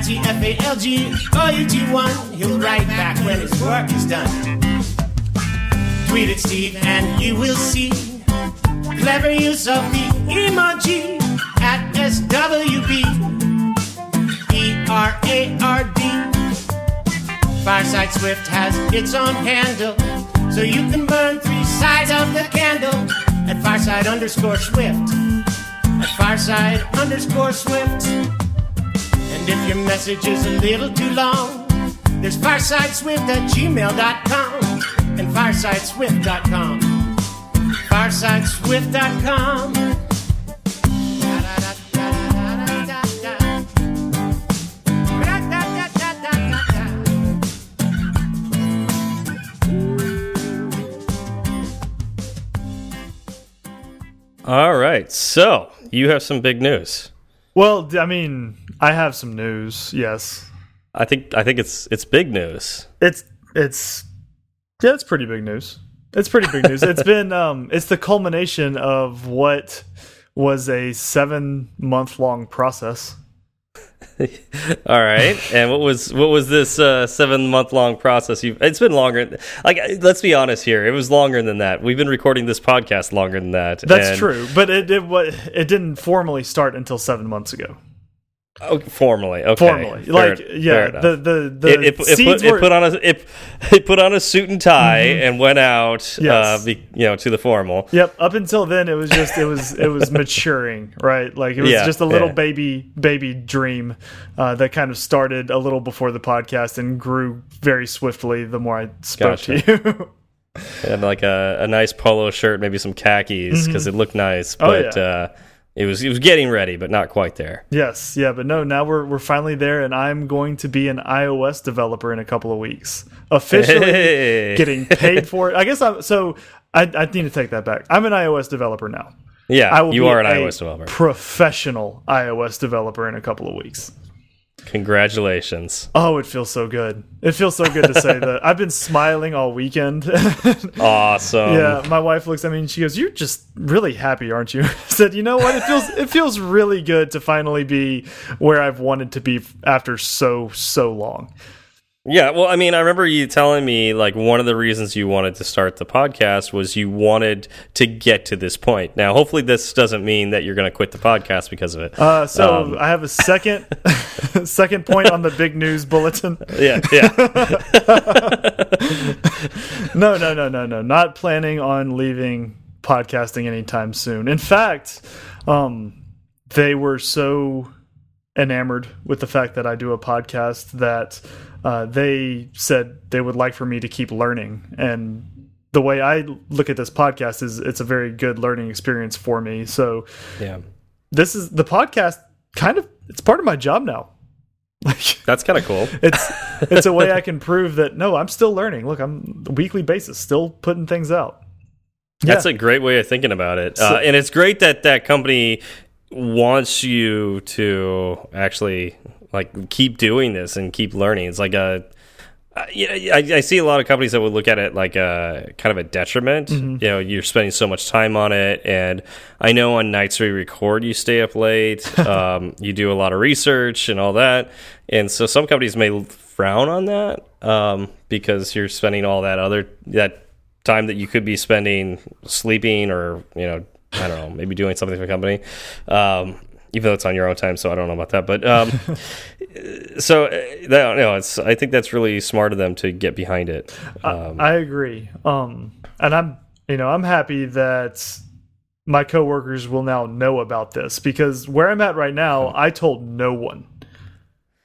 Apache FALG OUG1. He'll write back when his work is done. Tweet at Steve and you will see clever use of the emoji at S W B E R A R D. Fireside Swift has its own handle, so you can burn three sides of the candle at fireside underscore swift. At fireside underscore swift. And if your message is a little too long, there's firesideswift at gmail.com and firesideswift.com. Firesideswift.com. All right, so you have some big news. Well, I mean, I have some news. Yes, I think I think it's it's big news. it's it's yeah, it's pretty big news. It's pretty big news. It's been [LAUGHS] um, it's the culmination of what was a seven month long process. [LAUGHS] All right, and what was what was this uh, seven month long process? You it's been longer. Like let's be honest here, it was longer than that. We've been recording this podcast longer than that. That's true, but it it it didn't formally start until seven months ago. Oh, formally, okay, Formally, fair- like yeah, the the the it, it, it, seeds put, were it put on a it, [LAUGHS] it put on a suit and tie and went out, uh, Yes. be, you know, to the formal. Yep. Up until then, it was just it was it was [LAUGHS] maturing, right? Like it was Yeah, just a little yeah. baby baby dream uh, that kind of started a little before the podcast and grew very swiftly the more I spoke Gotcha. to you. [LAUGHS] and like a, a nice polo shirt, maybe some khakis because it looked nice, Oh, but yeah. uh, it was it was getting ready, but not quite there. yes, yeah, but no, now we're we're finally there, and I'm going to be an iOS developer in a couple of weeks, officially Hey. getting paid for it. I guess I'm so. I, I need to take that back. I'm an iOS developer now. Yeah, I will you are an iOS developer. professional iOS developer in a couple of weeks. Congratulations! Oh, it feels so good. It feels so good to say that. [LAUGHS] I've been smiling all weekend. [LAUGHS] Awesome. yeah, my wife looks at me and she goes, "You're just really happy, aren't you?" [LAUGHS] I said, "You know what? It feels it feels really good to finally be where I've wanted to be after so so long." Yeah, well, I mean, I remember you telling me like one of the reasons you wanted to start the podcast was you wanted to get to this point. Now, hopefully, this doesn't mean that you're going to quit the podcast because of it. Uh, so Um, I have a second [LAUGHS] second point on the big news bulletin. [LAUGHS] yeah, yeah. [LAUGHS] No, no, no, no, no. Not planning on leaving podcasting anytime soon. In fact, um, they were so enamored with the fact that I do a podcast that uh, they said they would like for me to keep learning. And the way I look at this podcast is it's a very good learning experience for me. So yeah. this is the podcast kind of it's part of my job now. [LAUGHS] Like That's kind of cool. [LAUGHS] it's it's a way I can prove that no, I'm still learning. Look, I'm weekly basis, still putting things out. That's a great way of thinking about it. So- uh, and it's great that that company wants you to actually like keep doing this and keep learning. It's like a uh, yeah, I, I see a lot of companies that would look at it like a kind of a detriment. Mm-hmm. You know, you're spending so much time on it, and I know on nights we record, you stay up late, [LAUGHS] um, you do a lot of research and all that, and so some companies may frown on that um, because you're spending all that other that time that you could be spending sleeping or you know I don't know maybe doing something for the company. Um, even though it's on your own time, so I don't know about that. But um, [LAUGHS] so uh, that, no, it's I think that's really smart of them to get behind it. Um, I agree. Um, and I'm, you know, I'm happy that my coworkers will now know about this because where I'm at right now, I told no one,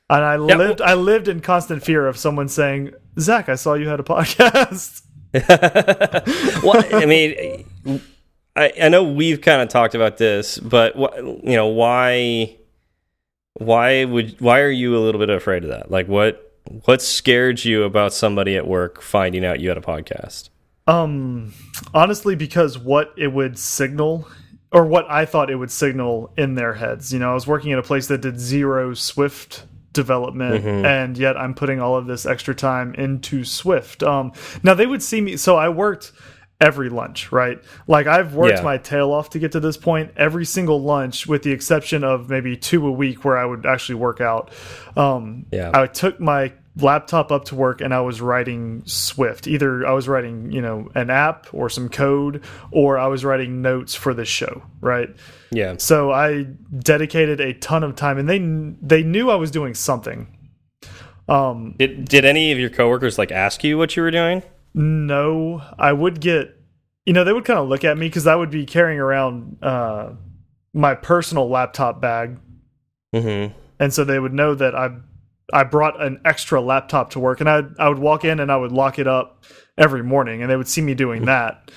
and I Yeah, lived, I lived in constant fear of someone saying, "Zach, I saw you had a [LAUGHS] podcast." [LAUGHS] well, I mean, I, I know we've kind of talked about this, but you know why? Why would why are you a little bit afraid of that? Like what what scared you about somebody at work finding out you had a podcast? Um, honestly, because what it would signal, or what I thought it would signal in their heads. You know, I was working at a place that did zero Swift development, and yet I'm putting all of this extra time into Swift. Um, now they would see me. So I worked every lunch, right? Like I've worked Yeah. my tail off to get to this point. Every single lunch, with the exception of maybe two a week where I would actually work out. Um, Yeah. I took my laptop up to work and I was writing Swift. Either I was writing, you know, an app or some code, or I was writing notes for the show, right? Yeah, So I dedicated a ton of time, and they they knew I was doing something. Um, did did any of your coworkers like ask you what you were doing? No, I would get, you know, they would kind of look at me because I would be carrying around uh, my personal laptop bag, Mm-hmm. and so they would know that I I brought an extra laptop to work, and I I would walk in and I would lock it up every morning, and they would see me doing [LAUGHS] that,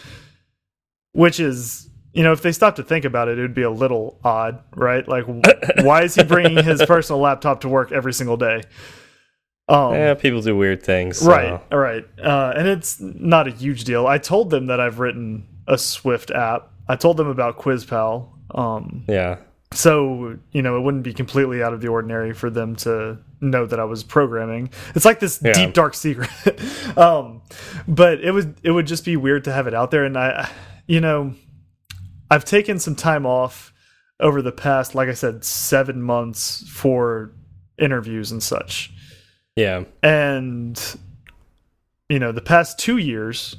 which is. You know, if they stopped to think about it, it would be a little odd, right? Like, [LAUGHS] why is he bringing his personal laptop to work every single day? Um, Yeah, people do weird things. so- Right, all right. Uh, and it's not a huge deal. I told them that I've written a Swift app. I told them about QuizPal. Um, Yeah. so, you know, it wouldn't be completely out of the ordinary for them to know that I was programming. It's like this Yeah. deep dark secret. [LAUGHS] um, but it would it would just be weird to have it out there and I you know, I've taken some time off over the past like I said 7 months for interviews and such Yeah. and you know the past two years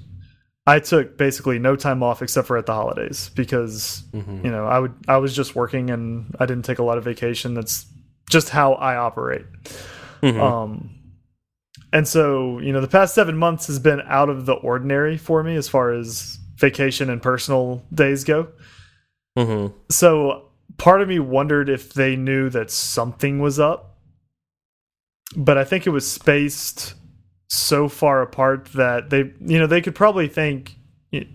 i took basically no time off except for at the holidays because you know i would i was just working and i didn't take a lot of vacation. That's just how i operate. Um and so you know the past seven months has been out of the ordinary for me as far as vacation and personal days go. Mm-hmm. so part of me wondered if they knew that something was up but i think it was spaced so far apart that they you know they could probably think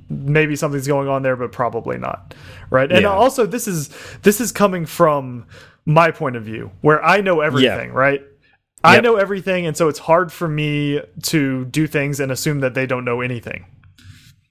maybe something's going on there but probably not right and Yeah. also this is this is coming from my point of view where i know everything right i Yep. know everything and so it's hard for me to do things and assume that they don't know anything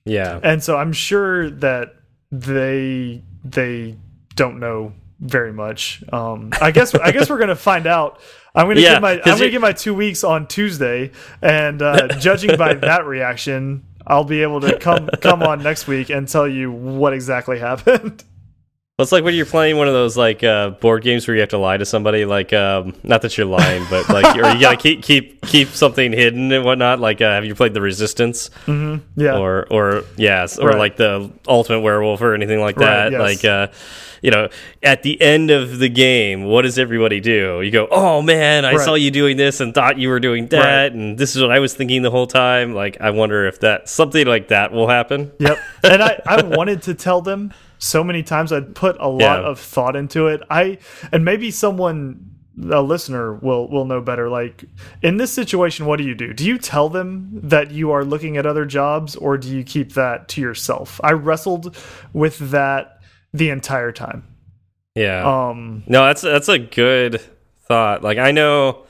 Yeah. and so I'm sure that they they don't know very much. Um, I guess I guess we're gonna find out. I'm gonna Yeah, get my I'm gonna get my two weeks on Tuesday, and uh, [LAUGHS] judging by that reaction, I'll be able to come come on next week and tell you what exactly happened. [LAUGHS] Well, it's like when you're playing one of those like uh, board games where you have to lie to somebody. Like, um, not that you're lying, but like, or you gotta keep keep keep something hidden and whatnot. Like, uh, have you played the Resistance yeah, or or yes, or Right. like the Ultimate Werewolf or anything like Right, that? yes. Like, uh, you know, at the end of the game, what does everybody do? You go, "Oh man, I Right. saw you doing this and thought you were doing that, Right. and this is what I was thinking the whole time." Like, I wonder if that something like that will happen. Yep. [LAUGHS] And I, I wanted to tell them so many times. I'd put a lot Yeah. of thought into it. I and maybe someone a listener will will know better. Like in this situation, what do you do? Do you tell them that you are looking at other jobs or do you keep that to yourself? I wrestled with that the entire time. Yeah. Um No, that's that's a good thought. Like I know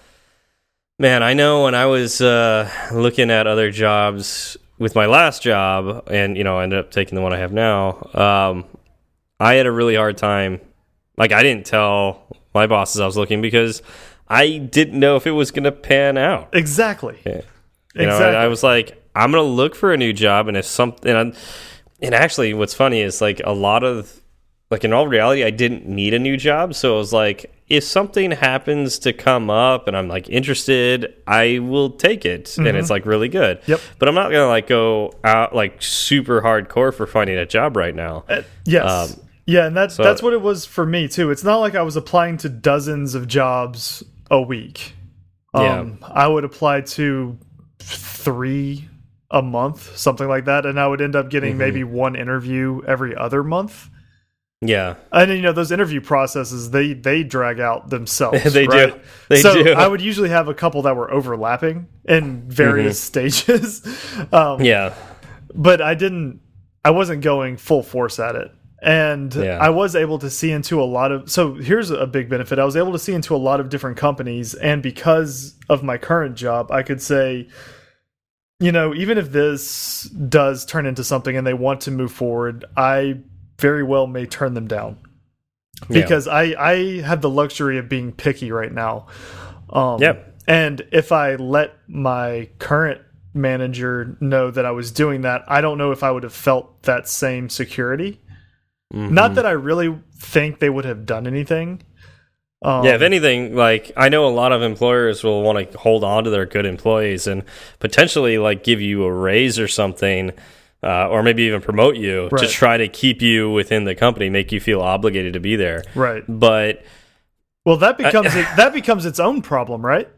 man, I know when I was uh looking at other jobs with my last job and you know, I ended up taking the one I have now, um I had a really hard time. Like I didn't tell my bosses I was looking because I didn't know if it was going to pan out. exactly. You know, Exactly. I, I was like, I'm gonna look for a new job, and if something, and, and actually, what's funny is like a lot of, like in all reality, I didn't need a new job, so it was like, if something happens to come up and I'm like interested, I will take it, and it's like really good. Mm-hmm. Yep. But I'm not gonna like go out like super hardcore for finding a job right now. Uh, yes. Um, Yeah, and that's So- that's what it was for me too. It's not like I was applying to dozens of jobs a week. Yeah. Um, I would apply to three a month, something like that, and I would end up getting Mm-hmm. maybe one interview every other month. Yeah. And you know those interview processes they they drag out themselves. [LAUGHS] They do. right? They so do. I would usually have a couple that were overlapping in various stages. [LAUGHS] Um, Yeah. but I didn't I wasn't going full force at it. And Yeah. I was able to see into a lot of so here's a big benefit. I was able to see into a lot of different companies and because of my current job, I could say you know, even if this does turn into something and they want to move forward, I very well may turn them down Yeah. because I I have the luxury of being picky right now. Um, Yep. And if I let my current manager know that I was doing that, I don't know if I would have felt that same security. Mm-hmm. Not that I really think they would have done anything. Um, Yeah, if anything, like I know a lot of employers will want to hold on to their good employees and potentially like give you a raise or something, uh, or maybe even promote you to try to keep you within the company, make you feel obligated to be there. right. But Well, that becomes [LAUGHS] it, that becomes its own problem, right?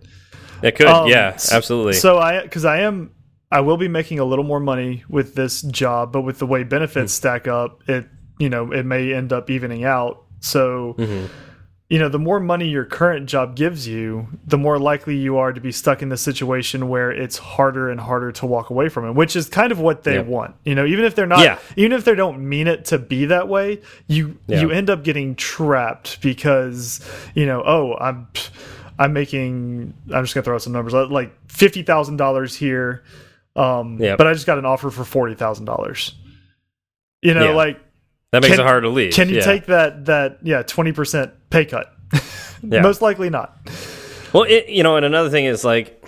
it could, Um, yeah, absolutely. So I because I am I will be making a little more money with this job, but with the way benefits Hmm. stack up, it you know it may end up evening out. So Mm-hmm. You know the more money your current job gives you, the more likely you are to be stuck in the situation where it's harder and harder to walk away from it, which is kind of what they Yeah. want. You know, even if they're not, Yeah. even if they don't mean it to be that way, you Yeah. you end up getting trapped because you know, oh, I'm I'm making I'm just gonna throw out some numbers like fifty thousand dollars here, um, Yep. but I just got an offer for forty thousand dollars. You know, like that makes can- it hard to leave. can you yeah. take that that yeah twenty percent pay cut? [LAUGHS] Yeah. Most likely not. Well, it, you know, and another thing is like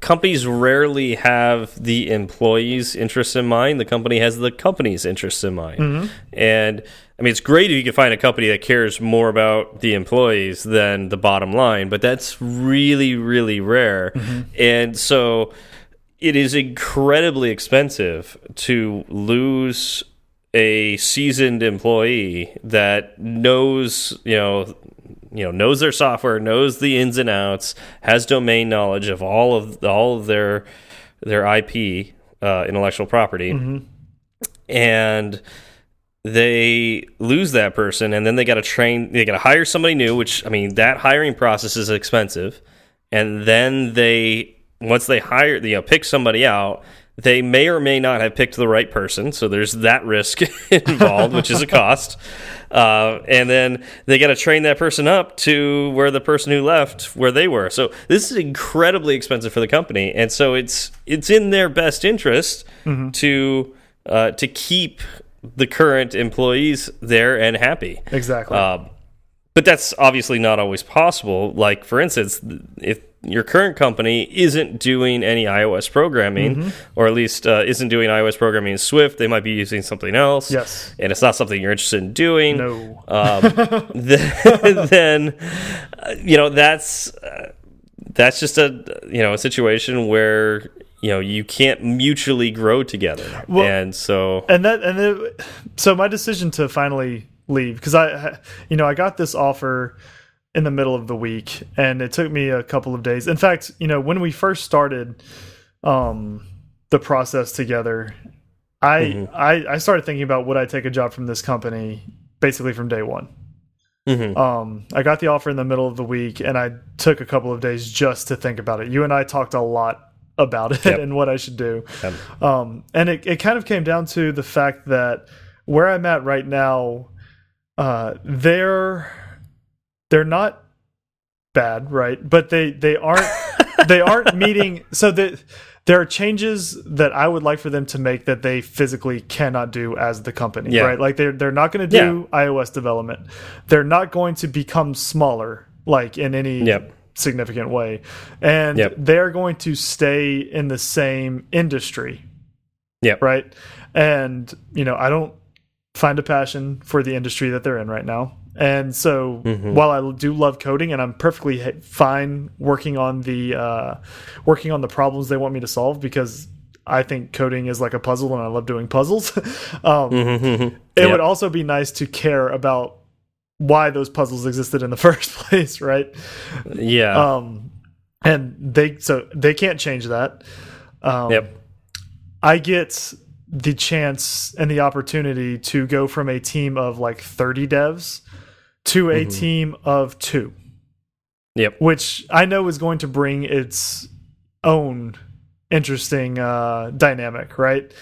companies rarely have the employees' interests in mind. The company has the company's interests in mind. Mm-hmm. And I mean, it's great if you can find a company that cares more about the employees than the bottom line, but that's really, really rare. Mm-hmm. And so it is incredibly expensive to lose a seasoned employee that knows, you know, you know knows their software, knows the ins and outs, has domain knowledge of all of all of their their IP, uh, intellectual property, and they lose that person, and then they got to train, they got to hire somebody new. Which I mean, that hiring process is expensive, and then they once they hire, you know, pick somebody out. They may or may not have picked the right person, so there's that risk [LAUGHS] involved, which is a cost. [LAUGHS] Uh, and then they got to train that person up to where the person who left where they were. So this is incredibly expensive for the company, and so it's it's in their best interest to uh, to keep the current employees there and happy. Exactly. Um, but that's obviously not always possible. Like, for instance, if your current company isn't doing any iOS programming, Mm-hmm. or at least uh, isn't doing iOS programming in Swift, they might be using something else. Yes. And it's not something you're interested in doing. no. Um, [LAUGHS] then, [LAUGHS] then uh, you know, that's uh, that's just a you know a situation where you know you can't mutually grow together, Well- and so and that and it, so my decision to finally leave because I, you know, I got this offer in the middle of the week, and it took me a couple of days. In fact, you know, when we first started um, the process together, I, I I started thinking about would I take a job from this company basically from day one. Mhm. Um, I got the offer in the middle of the week, and I took a couple of days just to think about it. You and I talked a lot about it Yep. [LAUGHS] and what I should do. Yep. Um, and it, it kind of came down to the fact that where I'm at right now, uh, they're they're not bad, right? But they they aren't [LAUGHS] they aren't meeting. So that there are changes that I would like for them to make that they physically cannot do as the company, Yeah. right? Like they're they're not going to do iOS development. They're not going to become smaller, like in any Yep. significant way, and Yep. they're going to stay in the same industry, Yeah. right? And you know, I don't find a passion for the industry that they're in right now. And so, Mm-hmm. while I do love coding, and I'm perfectly fine working on the uh, working on the problems they want me to solve, because I think coding is like a puzzle, and I love doing puzzles. [LAUGHS] um, Mhm. it Yep. would also be nice to care about why those puzzles existed in the [LAUGHS] first place, right? yeah. Um, and they so they can't change that. Um, yep. I get the chance and the opportunity to go from a team of like 30 devs to a team of two, Yep. which I know is going to bring its own interesting uh, dynamic, right?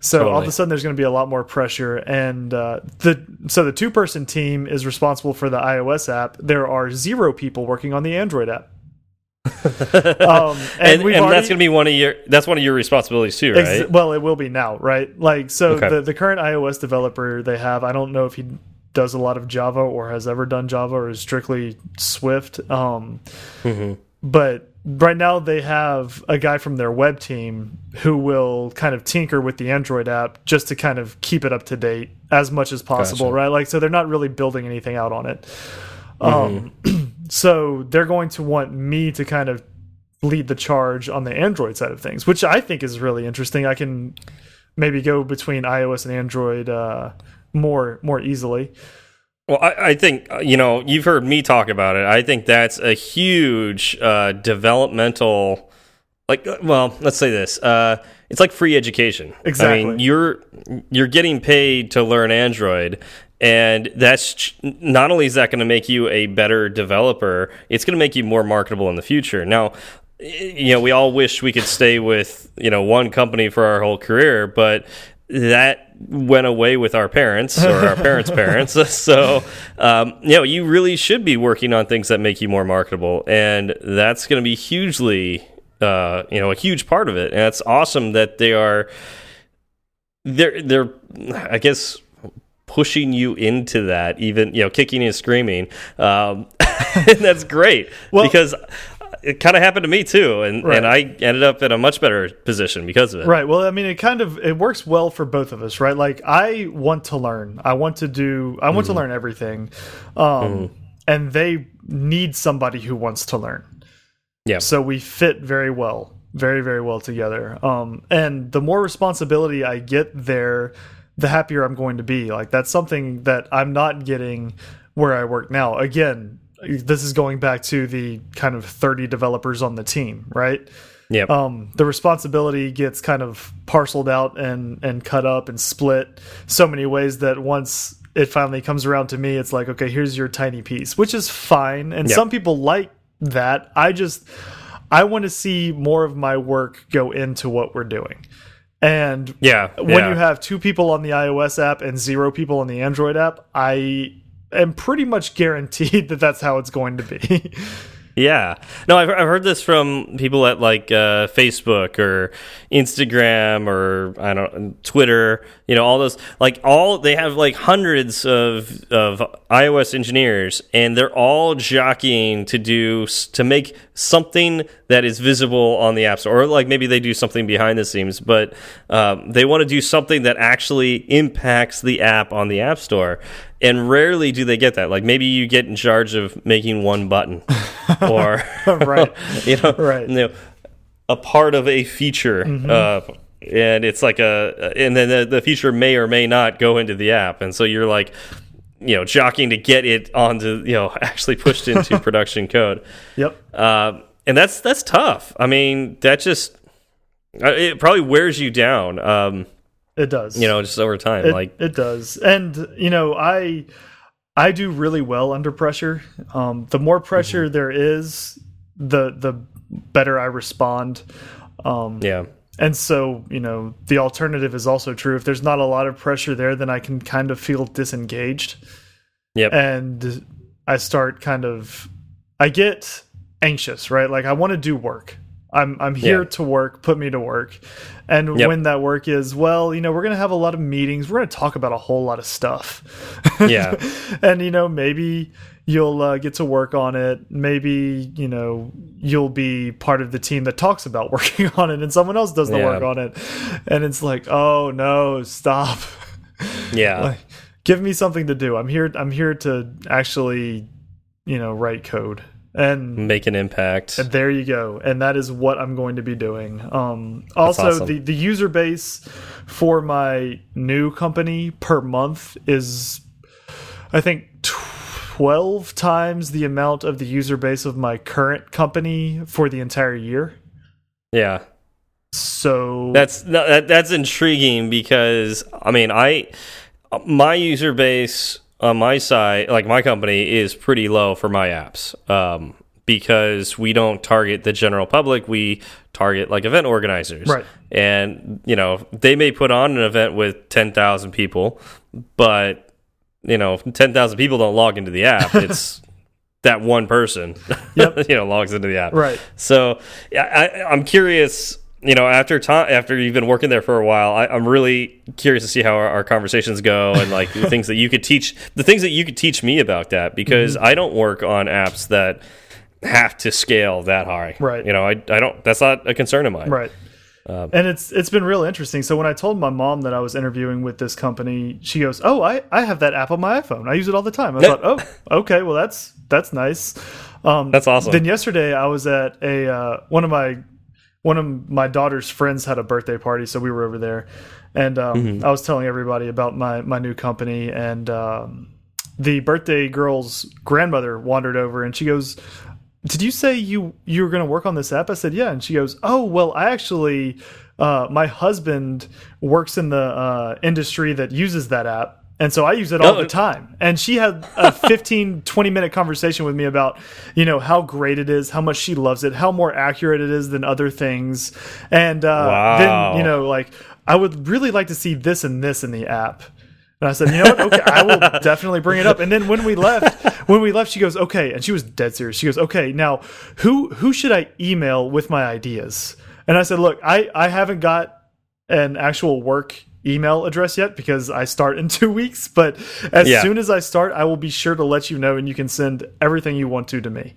So all of a sudden, there's going to be a lot more pressure, and uh, the so the two person team is responsible for the iOS app. There are zero people working on the Android app. [LAUGHS] um, And, we've and already- that's going to be one of your that's one of your responsibilities too, right? Well, it will be now, right? Like, so Okay. the the current iOS developer they have, I don't know if he does a lot of Java or has ever done Java or is strictly Swift. Um, Mm-hmm. But right now they have a guy from their web team who will kind of tinker with the Android app just to kind of keep it up to date as much as possible, Gotcha. right? Like, so they're not really building anything out on it. Um, [CLEARS THROAT] so they're going to want me to kind of lead the charge on the Android side of things, which I think is really interesting. I can maybe go between iOS and Android uh, more more easily. Well, I, I think uh, you know you've heard me talk about it. I think that's a huge uh, developmental, like, uh, well, let's say this: uh, it's like free education. I Exactly. mean, you're you're getting paid to learn Android, and that's not only is that going to make you a better developer, it's going to make you more marketable in the future. Now, you know, we all wish we could stay with you know one company for our whole career, but that went away with our parents or our parents' [LAUGHS] parents. [LAUGHS] So, um, you know, you really should be working on things that make you more marketable, and that's going to be hugely, uh, you know, a huge part of it. And it's awesome that they are, they're, they're, I guess, pushing you into that, even you know, kicking and screaming. Um, and [LAUGHS] that's great Well- because. It kind of happened to me too, and Right. and I ended up in a much better position because of it. Right. Well, I mean, it kind of it works well for both of us, right? Like, I want to learn. I want to do. I want to learn everything, um, and they need somebody who wants to learn. Yeah. So we fit very well, very very well together. Um, and the more responsibility I get there, the happier I'm going to be. Like that's something that I'm not getting where I work now. Again, this is going back to the kind of 30 developers on the team, right? Yeah. um, the responsibility gets kind of parceled out and and cut up and split so many ways that once it finally comes around to me, it's like, okay, here's your tiny piece, which is fine. And Yep. some people like that. I just I want to see more of my work go into what we're doing. And yeah. when yeah. you have two people on the iOS app and zero people on the Android app, I am pretty much guaranteed [LAUGHS] that that's how it's going to be. Yeah. No, I've, I've heard this from people at like uh, Facebook or Instagram or I don't Twitter, you know, all those like all they have like hundreds of of iOS engineers and they're all jockeying to do to make something that is visible on the App Store or like maybe they do something behind the scenes, but um, they want to do something that actually impacts the app on the App Store. And rarely do they get that. Like maybe you get in charge of making one button [LAUGHS] or Right. [LAUGHS] you know, Right. You know, a part of a feature, uh, and it's like a, and then the, the feature may or may not go into the app, and so you're like, you know, jockeying to get it onto, you know, [LAUGHS] actually pushed into [LAUGHS] production code, yep. um, and that's that's tough. I mean, that just uh, it probably wears you down, um, It does. you know, just over time. it, like, it does and you know i i do really well under pressure um the more pressure Mm-hmm. there is the the better i respond um yeah, and so you know the alternative is also true. If there's not a lot of pressure there then i can kind of feel disengaged. Yep, and i start kind of i get anxious right? Like i want to do work. I'm i'm here Yeah. to work. Put me to work. And Yep. when that work is well you know we're going to have a lot of meetings. We're going to talk about a whole lot of stuff. Yeah. [LAUGHS] and you know maybe you'll uh, get to work on it maybe you know you'll be part of the team that talks about [LAUGHS] working on it and someone else does the Yeah. work on it and it's like oh no stop [LAUGHS] yeah, like give me something to do i'm here i'm here to actually you know write code and Make an impact. and there you go. And that is what I'm going to be doing. Um, also, awesome. the the user base for my new company per month is, I think. 12 times the amount of the user base of my current company for the entire year. Yeah. So That's that, that's intriguing because I mean I my user base on my side like my company is pretty low for my apps um, because we don't target the general public we target like event organizers Right. and you know they may put on an event with 10,000 people but you know 10,000 people don't log into the app [LAUGHS] it's that one person Yep. [LAUGHS] you know logs into the app Right. so I, I'm curious. You know, after time, after you've been working there for a while, I, I'm really curious to see how our, our conversations go and like the [LAUGHS] things that you could teach, the things that you could teach me about that because Mm-hmm. I don't work on apps that have to scale that high. Right. You know, I I don't. That's not a concern of mine. Right. Um, and it's it's been real interesting. So when I told my mom that I was interviewing with this company, she goes, "Oh, I I have that app on my iPhone. I use it all the time." I thought, "Oh, okay, well that's that's nice." Um, That's awesome. Then yesterday I was at a uh, one of my one of my daughter's friends had a birthday party, so we were over there, and um, Mm-hmm. I was telling everybody about my my new company, and um, the birthday girl's grandmother wandered over, and she goes, did you say you you were going to work on this app? I said, yeah. And she goes, oh, well, I actually, uh, my husband works in the uh, industry that uses that app. And so I use it all Oh. the time. And she had a [LAUGHS] 15, 20 minute conversation with me about, you know, how great it is, how much she loves it, how more accurate it is than other things. And uh, Wow. then, you know, like, I would really like to see this and this in the app. And I said, you know what? Okay, I will definitely bring it up. And then when we left, when we left, she goes, okay, and she was dead serious. She goes, okay, now who who should I email with my ideas? And I said, look, I I haven't got an actual work email address yet because I start in [LAUGHS] two weeks. But as Yeah. soon as I start, I will be sure to let you know, and you can send everything you want to to me.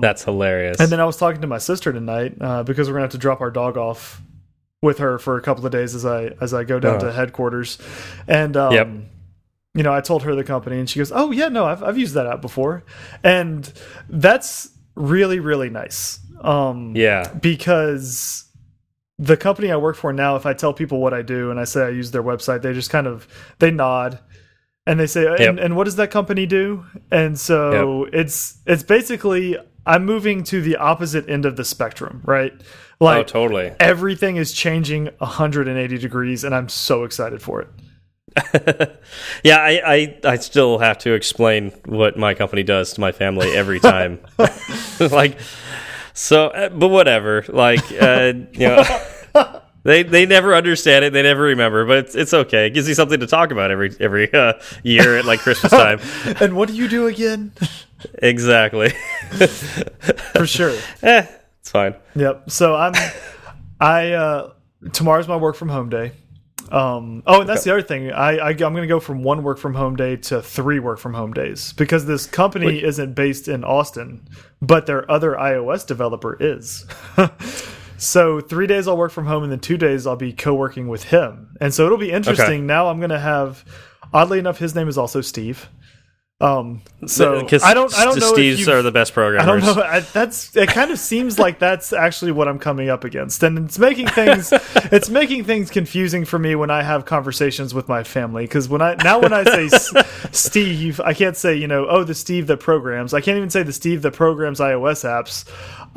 That's hilarious. And then I was talking to my sister tonight uh, because we're gonna have to drop our dog off with her for a couple of days as I as I go down Oh. to headquarters, and um, Yep. you know I told her the company, and she goes, "Oh yeah, no, I've I've used that app before," and that's really really nice. Um, yeah. because the company I work for now, if I tell people what I do and I say I use their website, they just kind of they nod and they say, and, Yep. and what does that company do? And so it's it's basically I'm moving to the opposite end of the spectrum, right? Like oh, totally. everything is changing 180 degrees, and I'm so excited for it. [LAUGHS] Yeah, I, I I still have to explain what my company does to my family every time. [LAUGHS] [LAUGHS] like, so, uh, but whatever. Like, uh, you know, they they never understand it. They never remember, but it's it's okay. It gives you something to talk about every every uh, year at like Christmas time. And what do you do again? exactly. for sure. eh, it's fine. Yep. So I'm [LAUGHS] I uh tomorrow's my work from home day. Um oh and that's the other thing. I, I I'm gonna go from one work from home day to three work from home days because this company isn't based in Austin, but their other iOS developer is. [LAUGHS] so three days I'll work from home and then two days I'll be co-working with him. And so it'll be interesting. Now I'm gonna have oddly enough, his name is also Steve. Um so because I don't I don't know Steve's are the best programmers. I don't know. I, that's it. Kind of seems like that's actually what I'm coming up against, and it's making things [LAUGHS] it's making things confusing for me when I have conversations with my family. Because when I now when I say [LAUGHS] Steve, I can't say you know oh the Steve that programs. I can't even say the Steve that programs iOS apps.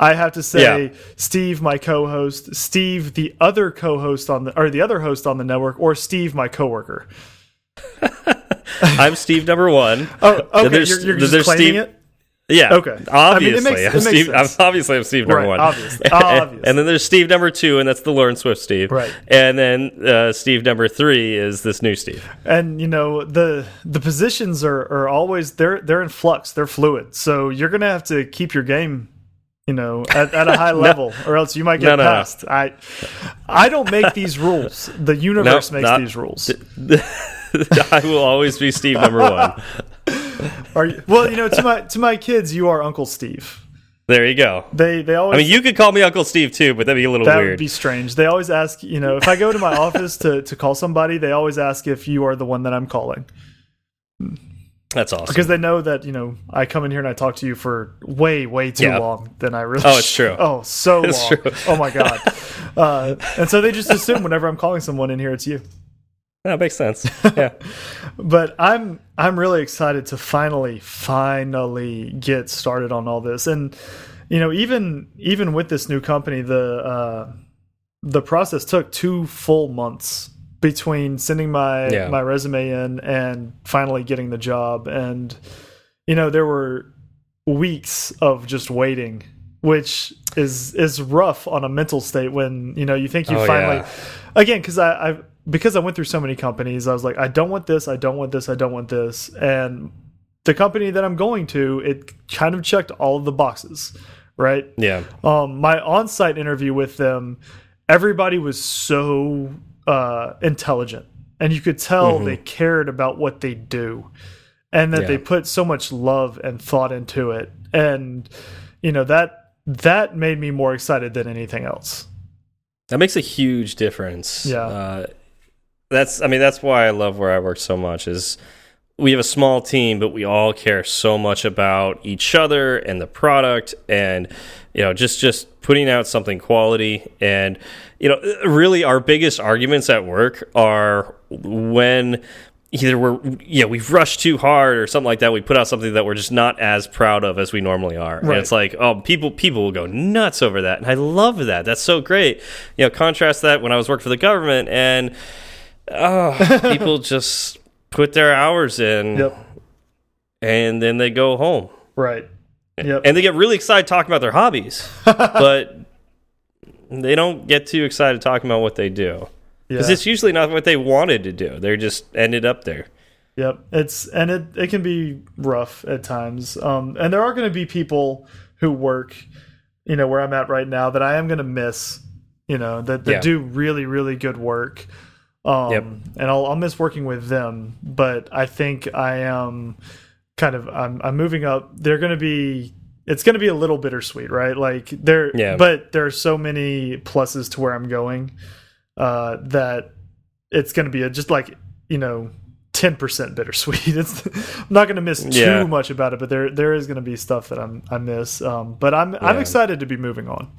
I have to say Yeah. Steve, my co-host, Steve, the other co-host on the or the other host on the network, or Steve, my coworker. [LAUGHS] [LAUGHS] I'm Steve number one. Oh, okay. there's- You're, you're then just there's claiming Steve- it. Yeah. Okay. I mean, Obviously. it makes- I'm Steve, I'm, obviously, I'm Steve number Right, one. obviously. [LAUGHS] Obviously. and then there's Steve number two, and that's the Lauren Swift Steve. Right. And then uh, Steve number three is this new Steve. and you know the the positions are are always they're they're in flux they're fluid so you're gonna have to keep your game you know at, at a high [LAUGHS] level or else you might get No, no, no. passed i i don't make these rules the universe makes not- these rules [LAUGHS] I will always be Steve number one. [LAUGHS] are you, well you know to my to my kids you are uncle steve There you go. they they always I mean, you could call me Uncle Steve too, but that'd be a little that weird. would be strange they always ask you know if i go to my office to to call somebody they always ask if you are the one that i'm calling That's awesome. because they know that you know I come in here and I talk to you for way way too Yeah. long than I really. Oh, it's true. [LAUGHS] Oh, so It's long. true. Oh my god. uh, and so they just assume whenever I'm calling someone in here, it's you. That makes sense. [LAUGHS] Yeah. But I'm I'm really excited to finally finally get started on all this, and you know even even with this new company, the uh, the process took two full months between sending my Yeah. my resume in and finally getting the job and you know there were weeks of just waiting which is is rough on a mental state when you know you think you Oh, finally yeah. again because I, I because I went through so many companies I was like I don't want this I don't want this I don't want this and the company that I'm going to it kind of checked all of the boxes right Yeah. um, my on-site interview with them, everybody was so uh, intelligent, and you could tell they cared about what they do, and that Yeah. they put so much love and thought into it, and you know that that made me more excited than anything else. That makes a huge difference. Yeah. Uh, that's I mean that's why I love where I work so much is we have a small team but we all care so much about each other and the product and you know just just putting out something quality. And you know really our biggest arguments at work are when either we're yeah we've rushed too hard or something like that we put out something that we're just not as proud of as we normally are. And it's like oh people people will go nuts over that. And i love that. That's so great. You know contrast that when i was working for the government and oh people [LAUGHS] just put their hours in Yep. and then they go home Right. Yep. and they get really excited talking about their hobbies [LAUGHS] but they don't get too excited talking about what they do because Yeah. it's usually not what they wanted to do they just ended up there Yep. It's and it it can be rough at times. Um and there are going to be people who work you know where I'm at right now that I am going to miss, you know, that that Yeah. do really really good work. Um Yep. and I'll I'll miss working with them, but I think I am kind of I'm I'm moving up. They're going to be it's going to be a little bittersweet, right? Like there Yeah. but there are so many pluses to where I'm going uh that it's going to be a, just like, you know, 10% bittersweet. [LAUGHS] It's I'm not going to miss too Yeah. much about it, but there there is going to be stuff that I'm I miss. Um but I'm I'm excited to be moving on.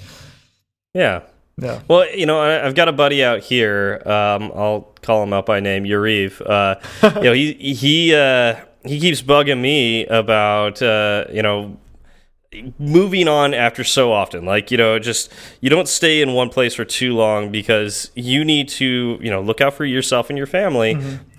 yeah Yeah. Well, you know, I, I've got a buddy out here. Um, I'll call him out by name, Yuriv. Uh, [LAUGHS] you know, he he uh, he keeps bugging me about uh, you know moving on after so often. Like you know, just you don't stay in one place for too long because you need to you know look out for yourself and your family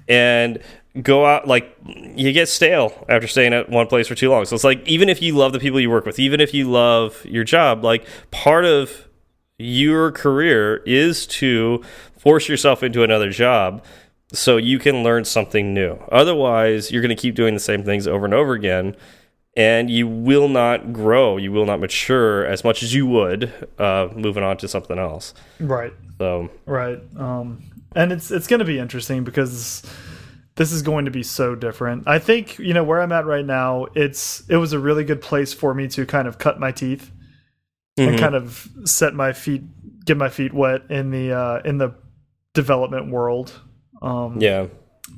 and go out like you get stale after staying at one place for too long so it's like even if you love the people you work with even if you love your job like part of your career is to force yourself into another job so you can learn something new. Otherwise, you're going to keep doing the same things over and over again, and you will not grow. You will not mature as much as you would uh, moving on to something else. Right. So, Right. Um, and it's it's going to be interesting because this is going to be so different. I think you know where I'm at right now. It's it was a really good place for me to kind of cut my teeth and Mhm. kind of set my feet, get my feet wet in the uh, in the development world. Um, yeah.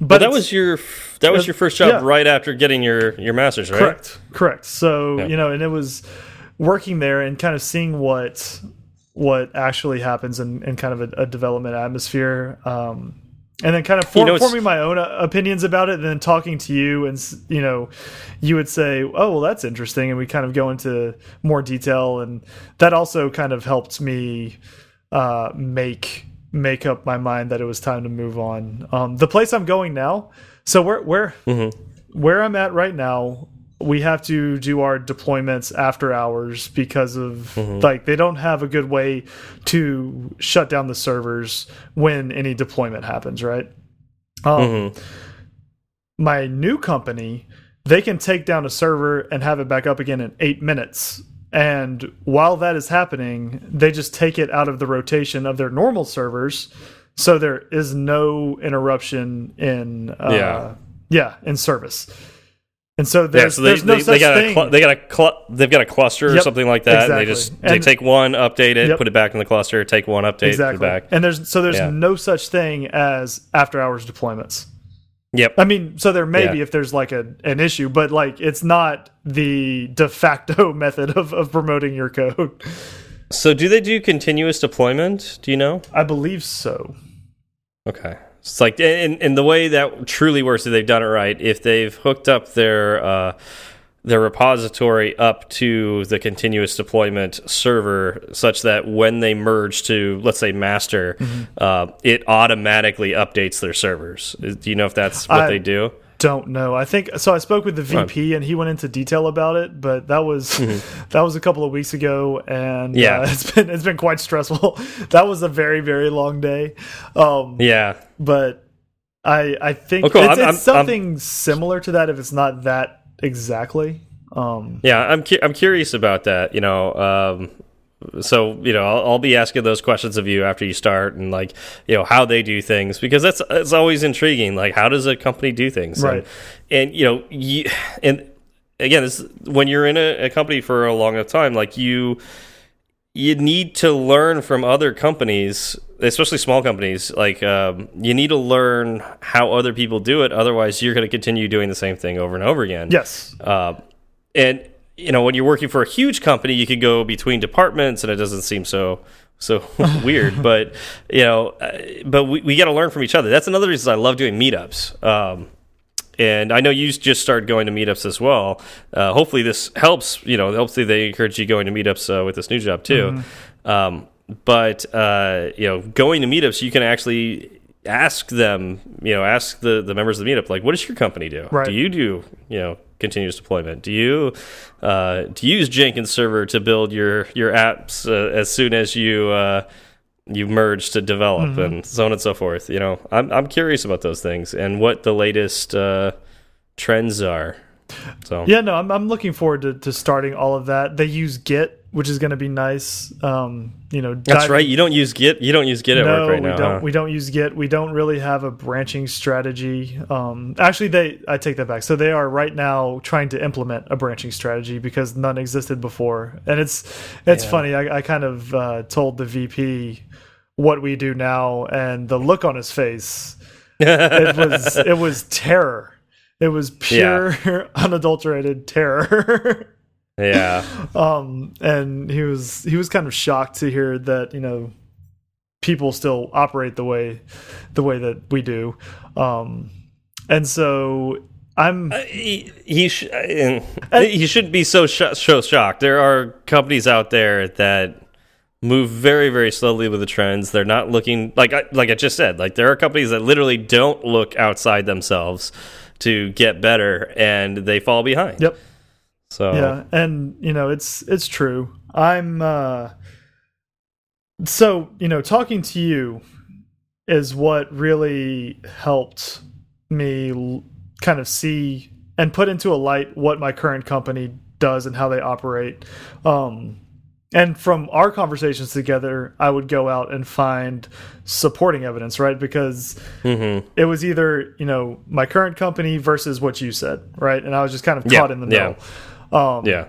but, that was your that was your first job yeah. right after getting your your master's, right? Correct. Correct. So, Yeah. you know, and it was working there and kind of seeing what what actually happens in, in kind of a, a development atmosphere. Um, and then kind of form, know, forming my own uh, opinions about it, and then talking to you, and you know, you would say, "Oh, well, that's interesting," and we kind of go into more detail, and that also kind of helped me uh, make make up my mind that it was time to move on. Um, the place I'm going now, so where where where I'm at right now, we have to do our deployments after hours because of like they don't have a good way to shut down the servers when any deployment happens, right? Um, My new company, they can take down a server and have it back up again in eight minutes. And while that is happening, they just take it out of the rotation of their normal servers, so there is no interruption in uh, Yeah. yeah in service. And so Yeah, there's, so they, there's no they, such they got thing. a they got a they've got a cluster or something like that. And they just they And- take one, update it, Yep. put it back in the cluster, take one, update, put exactly. it back. And there's so there's Yeah. no such thing as after hours deployments. Yep. I mean, so there may Yeah. be if there's like a an issue, but like it's not the de facto [LAUGHS] method of, of promoting your code. So do they do continuous deployment? Do you know? I believe so. Okay. It's like in in the way that truly works, if they've done it right, if they've hooked up their uh, their repository up to the continuous deployment server, such that when they merge to let's say master, uh, it automatically updates their servers. Do you know if that's what they do? Don't know. I think so. I spoke with the VP and he went into detail about it, but that was [LAUGHS] that was a couple of weeks ago, and Mm-hmm. Yeah. uh, [LAUGHS] it's been it's been quite stressful. [LAUGHS] that was a very very long day, um, Yeah. but I I think Oh, cool. it's, I'm- it's I'm- something similar to that if it's not that exactly. Um, Yeah, I'm cu I'm curious about that. You know, um, so you know, I'll, I'll be asking those questions of you after you start, and like you know how they do things because that's it's always intriguing. Like, how does a company do things? Right. And, and you know, you, and again, this, when you're in a, a company for a long enough time, like you you need to learn from other companies especially small companies like um, you need to learn how other people do it otherwise you're going to continue doing the same thing over and over again yes, uh, and you know, when you're working for a huge company, you can go between departments, and it doesn't seem so so [LAUGHS] weird. [LAUGHS] But you know, uh, but we, we got to learn from each other. That's another reason I love doing meetups. Um, and I know you just started going to meetups as well. Uh, hopefully, this helps. You know, hopefully they encourage you going to meetups uh, with this new job too. Um, but uh, you know, going to meetups, you can actually ask them. You know, ask the the members of the meetup, like, what does your company do? Right. Do you do you know continuous deployment? Do you uh, do you use Jenkins Server to build your your apps uh, as soon as you uh, you merge to develop Mm-hmm. and so on and so forth? You know, I'm I'm curious about those things and what the latest uh, trends are. So yeah. No, I'm I'm looking forward to to starting all of that. They use Git, which is going to be nice. Um, you know, that's right. You don't use Git. You don't use Git at no, work right we now. don't. huh? We don't use Git. We don't really have a branching strategy. Um, actually, they. I take that back. So they are right now trying to implement a branching strategy because none existed before. And it's it's Yeah. funny. I, I kind of uh, told the VP what we do now, and the look on his face. It was [LAUGHS] it was terror. It was pure, [LAUGHS] unadulterated terror. [LAUGHS] yeah. [LAUGHS] um and he was he was kind of shocked to hear that you know people still operate the way the way that we do um and so i'm he he, sh he shouldn't be so sh so shocked. There are companies out there that move very very slowly with the trends. They're not looking like I, like I just said. Like there are companies that literally don't look outside themselves to get better, and they fall behind. yep So yeah and you know it's it's true. I'm uh so you know talking to you is what really helped me kind of see and put into a light what my current company does and how they operate. Um and from our conversations together i would go out and find supporting evidence right? Because Mhm. it was either you know my current company versus what you said right? And i was just kind of Yeah, caught in the yeah. Um yeah.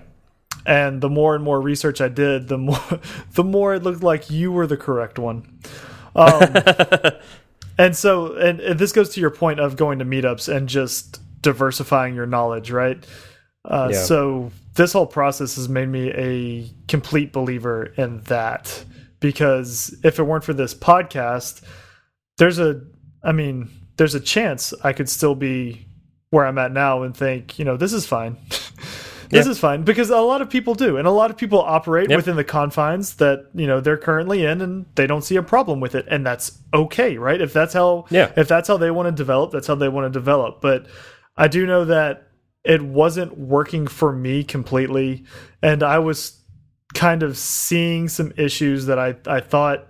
and the more and more research I did, the more [LAUGHS] the more it looked like you were the correct one. Um, [LAUGHS] and so, and, and this goes to your point of going to meetups and just diversifying your knowledge, right? Uh, Yeah. So this whole process has made me a complete believer in that because if it weren't for this podcast, there's a, I mean, there's a chance I could still be where I'm at now and think, you know, this is fine. [LAUGHS] this Yeah. is fine because a lot of people do, and a lot of people operate Yep. within the confines that you know they're currently in, and they don't see a problem with it, and that's okay, right? If that's how, Yeah. if that's how they want to develop, that's how they want to develop. But I do know that it wasn't working for me completely, and I was kind of seeing some issues that I I thought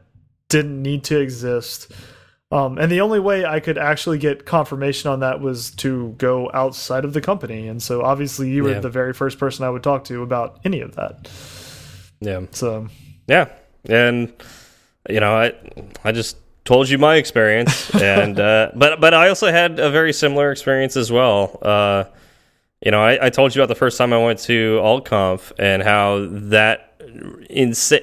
didn't need to exist. Um, and the only way I could actually get confirmation on that was to go outside of the company. And so obviously you were Yeah. the very first person I would talk to about any of that. Yeah. So Yeah, and you know, I I just told you my experience, [LAUGHS] and uh, but but I also had a very similar experience as well. Uh, you know, I, I told you about the first time I went to AltConf and how that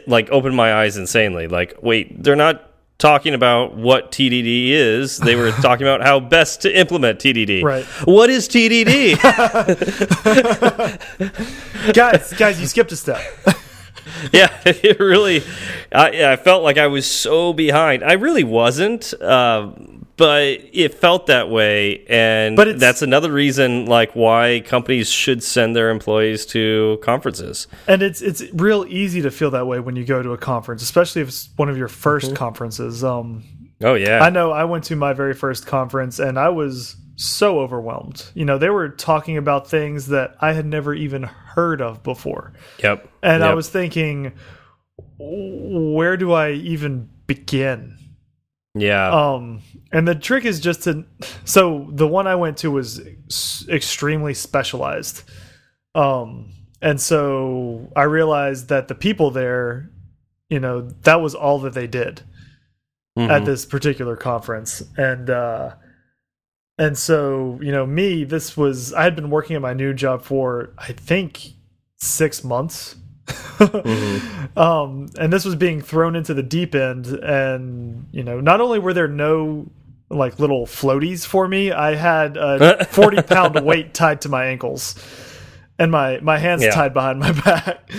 like opened my eyes insanely. Like, wait, they're not talking about what TDD is. They were [LAUGHS] talking about how best to implement TDD. Right. What is TDD? [LAUGHS] guys, guys, you skipped a step. [LAUGHS] yeah, it really. I, I felt like I was so behind. I really wasn't, uh, but it felt that way, and But that's another reason, like why companies should send their employees to conferences. And it's it's real easy to feel that way when you go to a conference, especially if it's one of your 1st conferences. Um, Oh yeah, I know I went to my very first conference and I was so overwhelmed. You know, they were talking about things that I had never even heard of before. Yep. And I was thinking, where do I even begin? Yeah. Um, and the trick is just to. So the one I went to was extremely specialized. Um, and so I realized that the people there, you know, that was all that they did Mhm. at this particular conference, and uh, and so you know, me, this was I had been working at my new job for I think six months. [LAUGHS] um, and this was being thrown into the deep end, and you know, not only were there no like little floaties for me, I had a [LAUGHS] forty pound weight tied to my ankles, and my my hands Yeah. tied behind my [LAUGHS] back.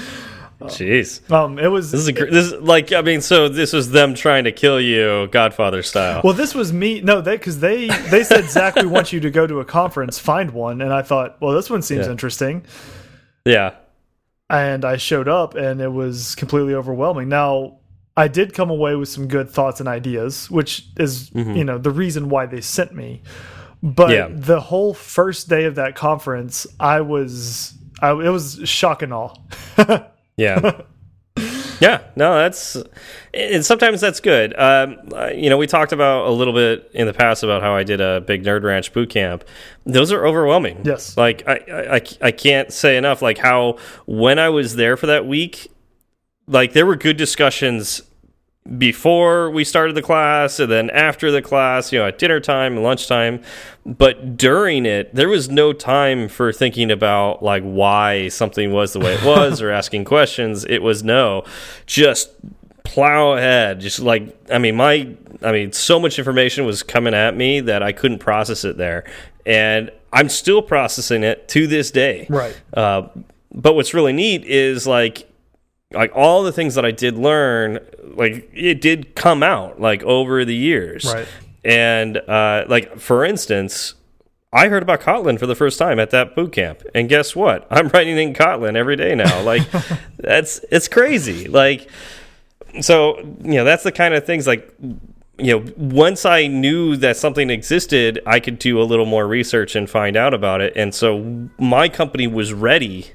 Jeez. Um, it was This is a, gr- this is like I mean, so this was them trying to kill you, Godfather style. Well, this was me. No, they because they they said Zach, we want you to go to a conference, find one, and I thought, well, this one seems Yeah. interesting, yeah. And I showed up, and it was completely overwhelming. Now, I did come away with some good thoughts and ideas, which is mm-hmm. you know the reason why they sent me. But Yeah. the whole first day of that conference, I was, I, it was shock and awe. [LAUGHS] Yeah. Yeah. No, that's and sometimes that's good. Um, you know, we talked about a little bit in the past about how I did a big Nerd Ranch boot camp. Those are overwhelming. Yes. Like I, I- I can't say enough. Like how when I was there for that week, like there were good discussions before we started the class and then after the class, you know, at dinner time and lunchtime. But during it, there was no time for thinking about like why something was the way it was or [LAUGHS] asking questions. It was no, just plow ahead. Just like, I mean, my, I mean, so much information was coming at me that I couldn't process it there. And I'm still processing it to this day. Right. Uh, but what's really neat is like like all the things that I did learn, like it did come out like over the years. Right. And uh, like for instance, I heard about Kotlin for the first time at that boot camp, and guess what? [LAUGHS] I'm writing in Kotlin every day now. Like [LAUGHS] that's it's crazy. Like so you know that's the kind of things like you know once i knew that something existed i could do a little more research and find out about it and so my company was ready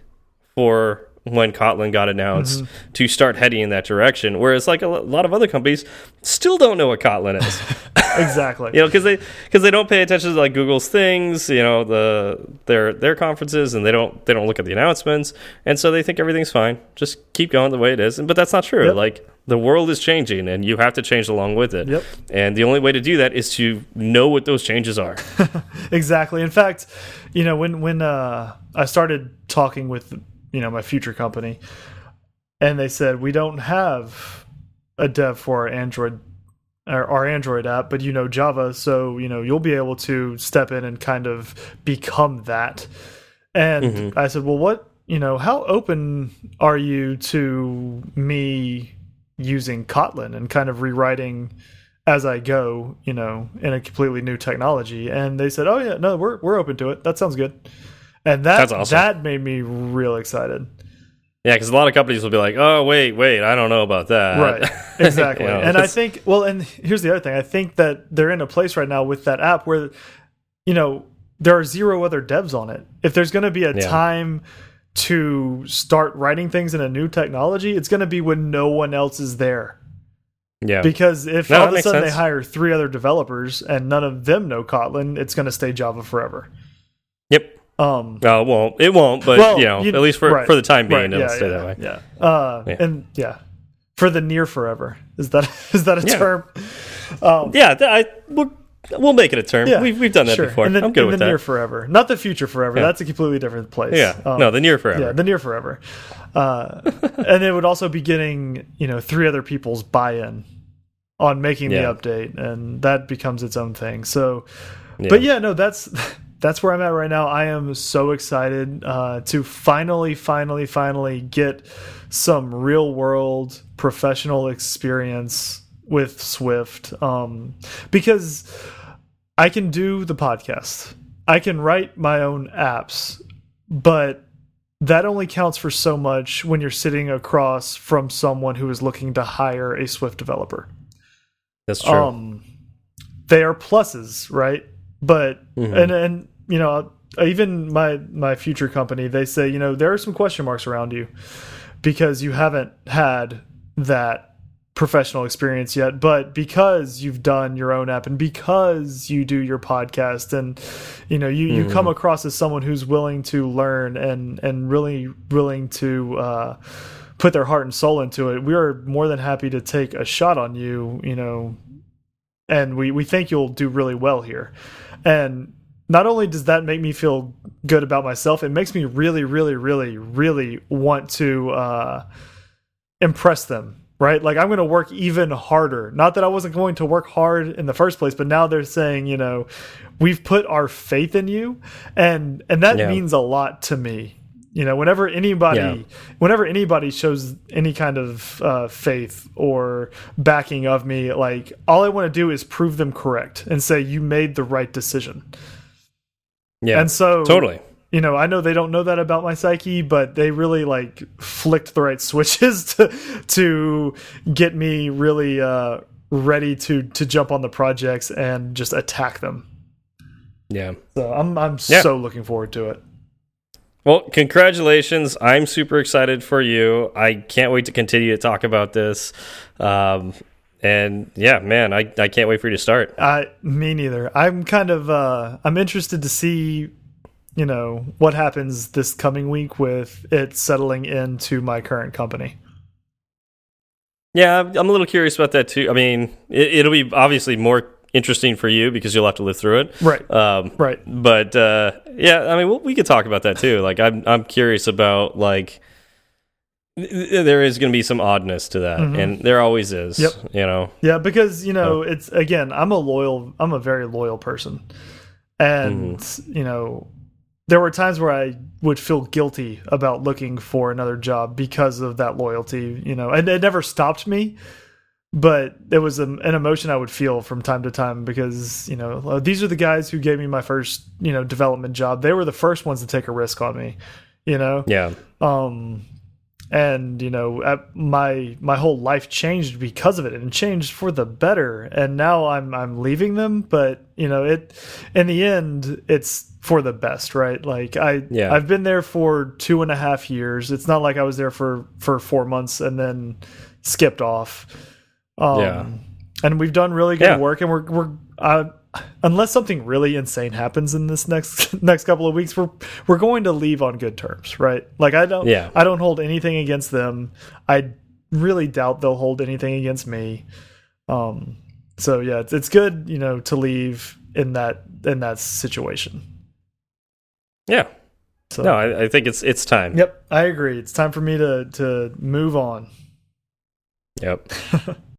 for when kotlin got announced to start heading in that direction whereas like a lot of other companies still don't know what kotlin is [LAUGHS] Exactly. [LAUGHS] you know because they because they don't pay attention to like google's things you know the their their conferences and they don't they don't look at the announcements and so they think everything's fine just keep going the way it is but that's not true Yep. like the world is changing and you have to change along with it Yep. and the only way to do that is to know what those changes are [LAUGHS] exactly. In fact, you know, when when uh, I started talking with you know my future company, and they said we don't have a dev for our Android our, our Android app, but you know Java, so you know you'll be able to step in and kind of become that. And mm-hmm. I said, well, what you know, how open are you to me using Kotlin and kind of rewriting? as I go, you know, in a completely new technology. And they said, "Oh yeah, no, we're we're open to it. That sounds good." And that That's awesome. that made me real excited. yeah because a lot of companies will be like oh wait wait i don't know about that Right. [LAUGHS] Exactly. You know, and I think well, and here's the other thing. I think that they're in a place right now with that app where you know, there are zero other devs on it. If there's going to be a Yeah. time to start writing things in a new technology, it's going to be when no one else is there. yeah Because if No, all of a sudden they hire three other developers and none of them know Kotlin, it's going to stay Java forever. Um, well it won't it won't but well, you know you- at least for right, for the time being right, it'll yeah, stay yeah, that way Yeah. Uh, Yeah. and yeah, for the near forever is that [LAUGHS] is that a Yeah. term? Um, yeah I, we'll, we'll make it a term yeah, we've, we've done that sure. before the, i'm good with the that near forever, not the future forever. That's a completely different place. yeah Um, no the near forever Yeah, the near forever. Uh, and it would also be getting you know three other people's buy-in on making the update, and that becomes its own thing. So, but yeah, no, that's [LAUGHS] that's where I'm at right now. I am so excited uh, to finally, finally, finally get some real world professional experience with Swift, um, because I can do the podcast, I can write my own apps, but that only counts for so much when you're sitting across from someone who is looking to hire a Swift developer. That's true. Um, they are pluses, right? But Mhm. and and you know even my my future company they say you know there are some question marks around you because you haven't had that professional experience yet but because you've done your own app and because you do your podcast and you know you you come across as someone who's willing to learn and and really willing to uh put their heart and soul into it we are more than happy to take a shot on you you know and we we think you'll do really well here. And not only does that make me feel good about myself it makes me really really really really want to uh impress them right? Like i'm going to work even harder. Not that i wasn't going to work hard in the first place but now they're saying you know we've put our faith in you and and that Yeah. means a lot to me you know whenever anybody Yeah. whenever anybody shows any kind of uh, faith or backing of me like all i want to do is prove them correct and say you made the right decision yeah. and so totally. you know i know they don't know that about my psyche but they really like flicked the right [LAUGHS] switches to to get me really uh ready to to jump on the projects and just attack them Yeah. so i'm i'm Yeah. so looking forward to it Well, congratulations. I'm super excited for you. I can't wait to continue to talk about this. Um, and yeah, man, I, I can't wait for you to start. I me neither. I'm kind of uh I'm interested to see you know what happens this coming week with it settling into my current company. Yeah, I'm a little curious about that too. I mean, it, it'll be obviously more interesting for you because you'll have to live through it. Right. Um, Right. but uh, yeah, I mean, we'll, we could talk about that too. [LAUGHS] Like, I'm I'm curious about like th- th- there is going to be some oddness to that, and there always is. Yep. You know. Yeah, because you know, it's again, I'm a loyal I'm a very loyal person. And you know, there were times where I would feel guilty about looking for another job because of that loyalty, you know. And it never stopped me, but it was a, an emotion I would feel from time to time because, you know, uh, these are the guys who gave me my first, you know, development job. They were the first ones to take a risk on me, you know Yeah. um and you know my my whole life changed because of it and changed for the better and now i'm i'm leaving them but you know it in the end it's for the best right like i Yeah. i've been there for two and a half years it's not like i was there for for four months and then skipped off um Yeah. and we've done really good Yeah. work and we're we're uh, unless something really insane happens in this next [LAUGHS] next couple of weeks we're we're going to leave on good terms right like i don't Yeah. i don't hold anything against them i really doubt they'll hold anything against me um so yeah it's, it's good you know to leave in that in that situation Yeah. so No, I, I think it's it's time. yep i agree it's time for me to to move on Yep. [LAUGHS]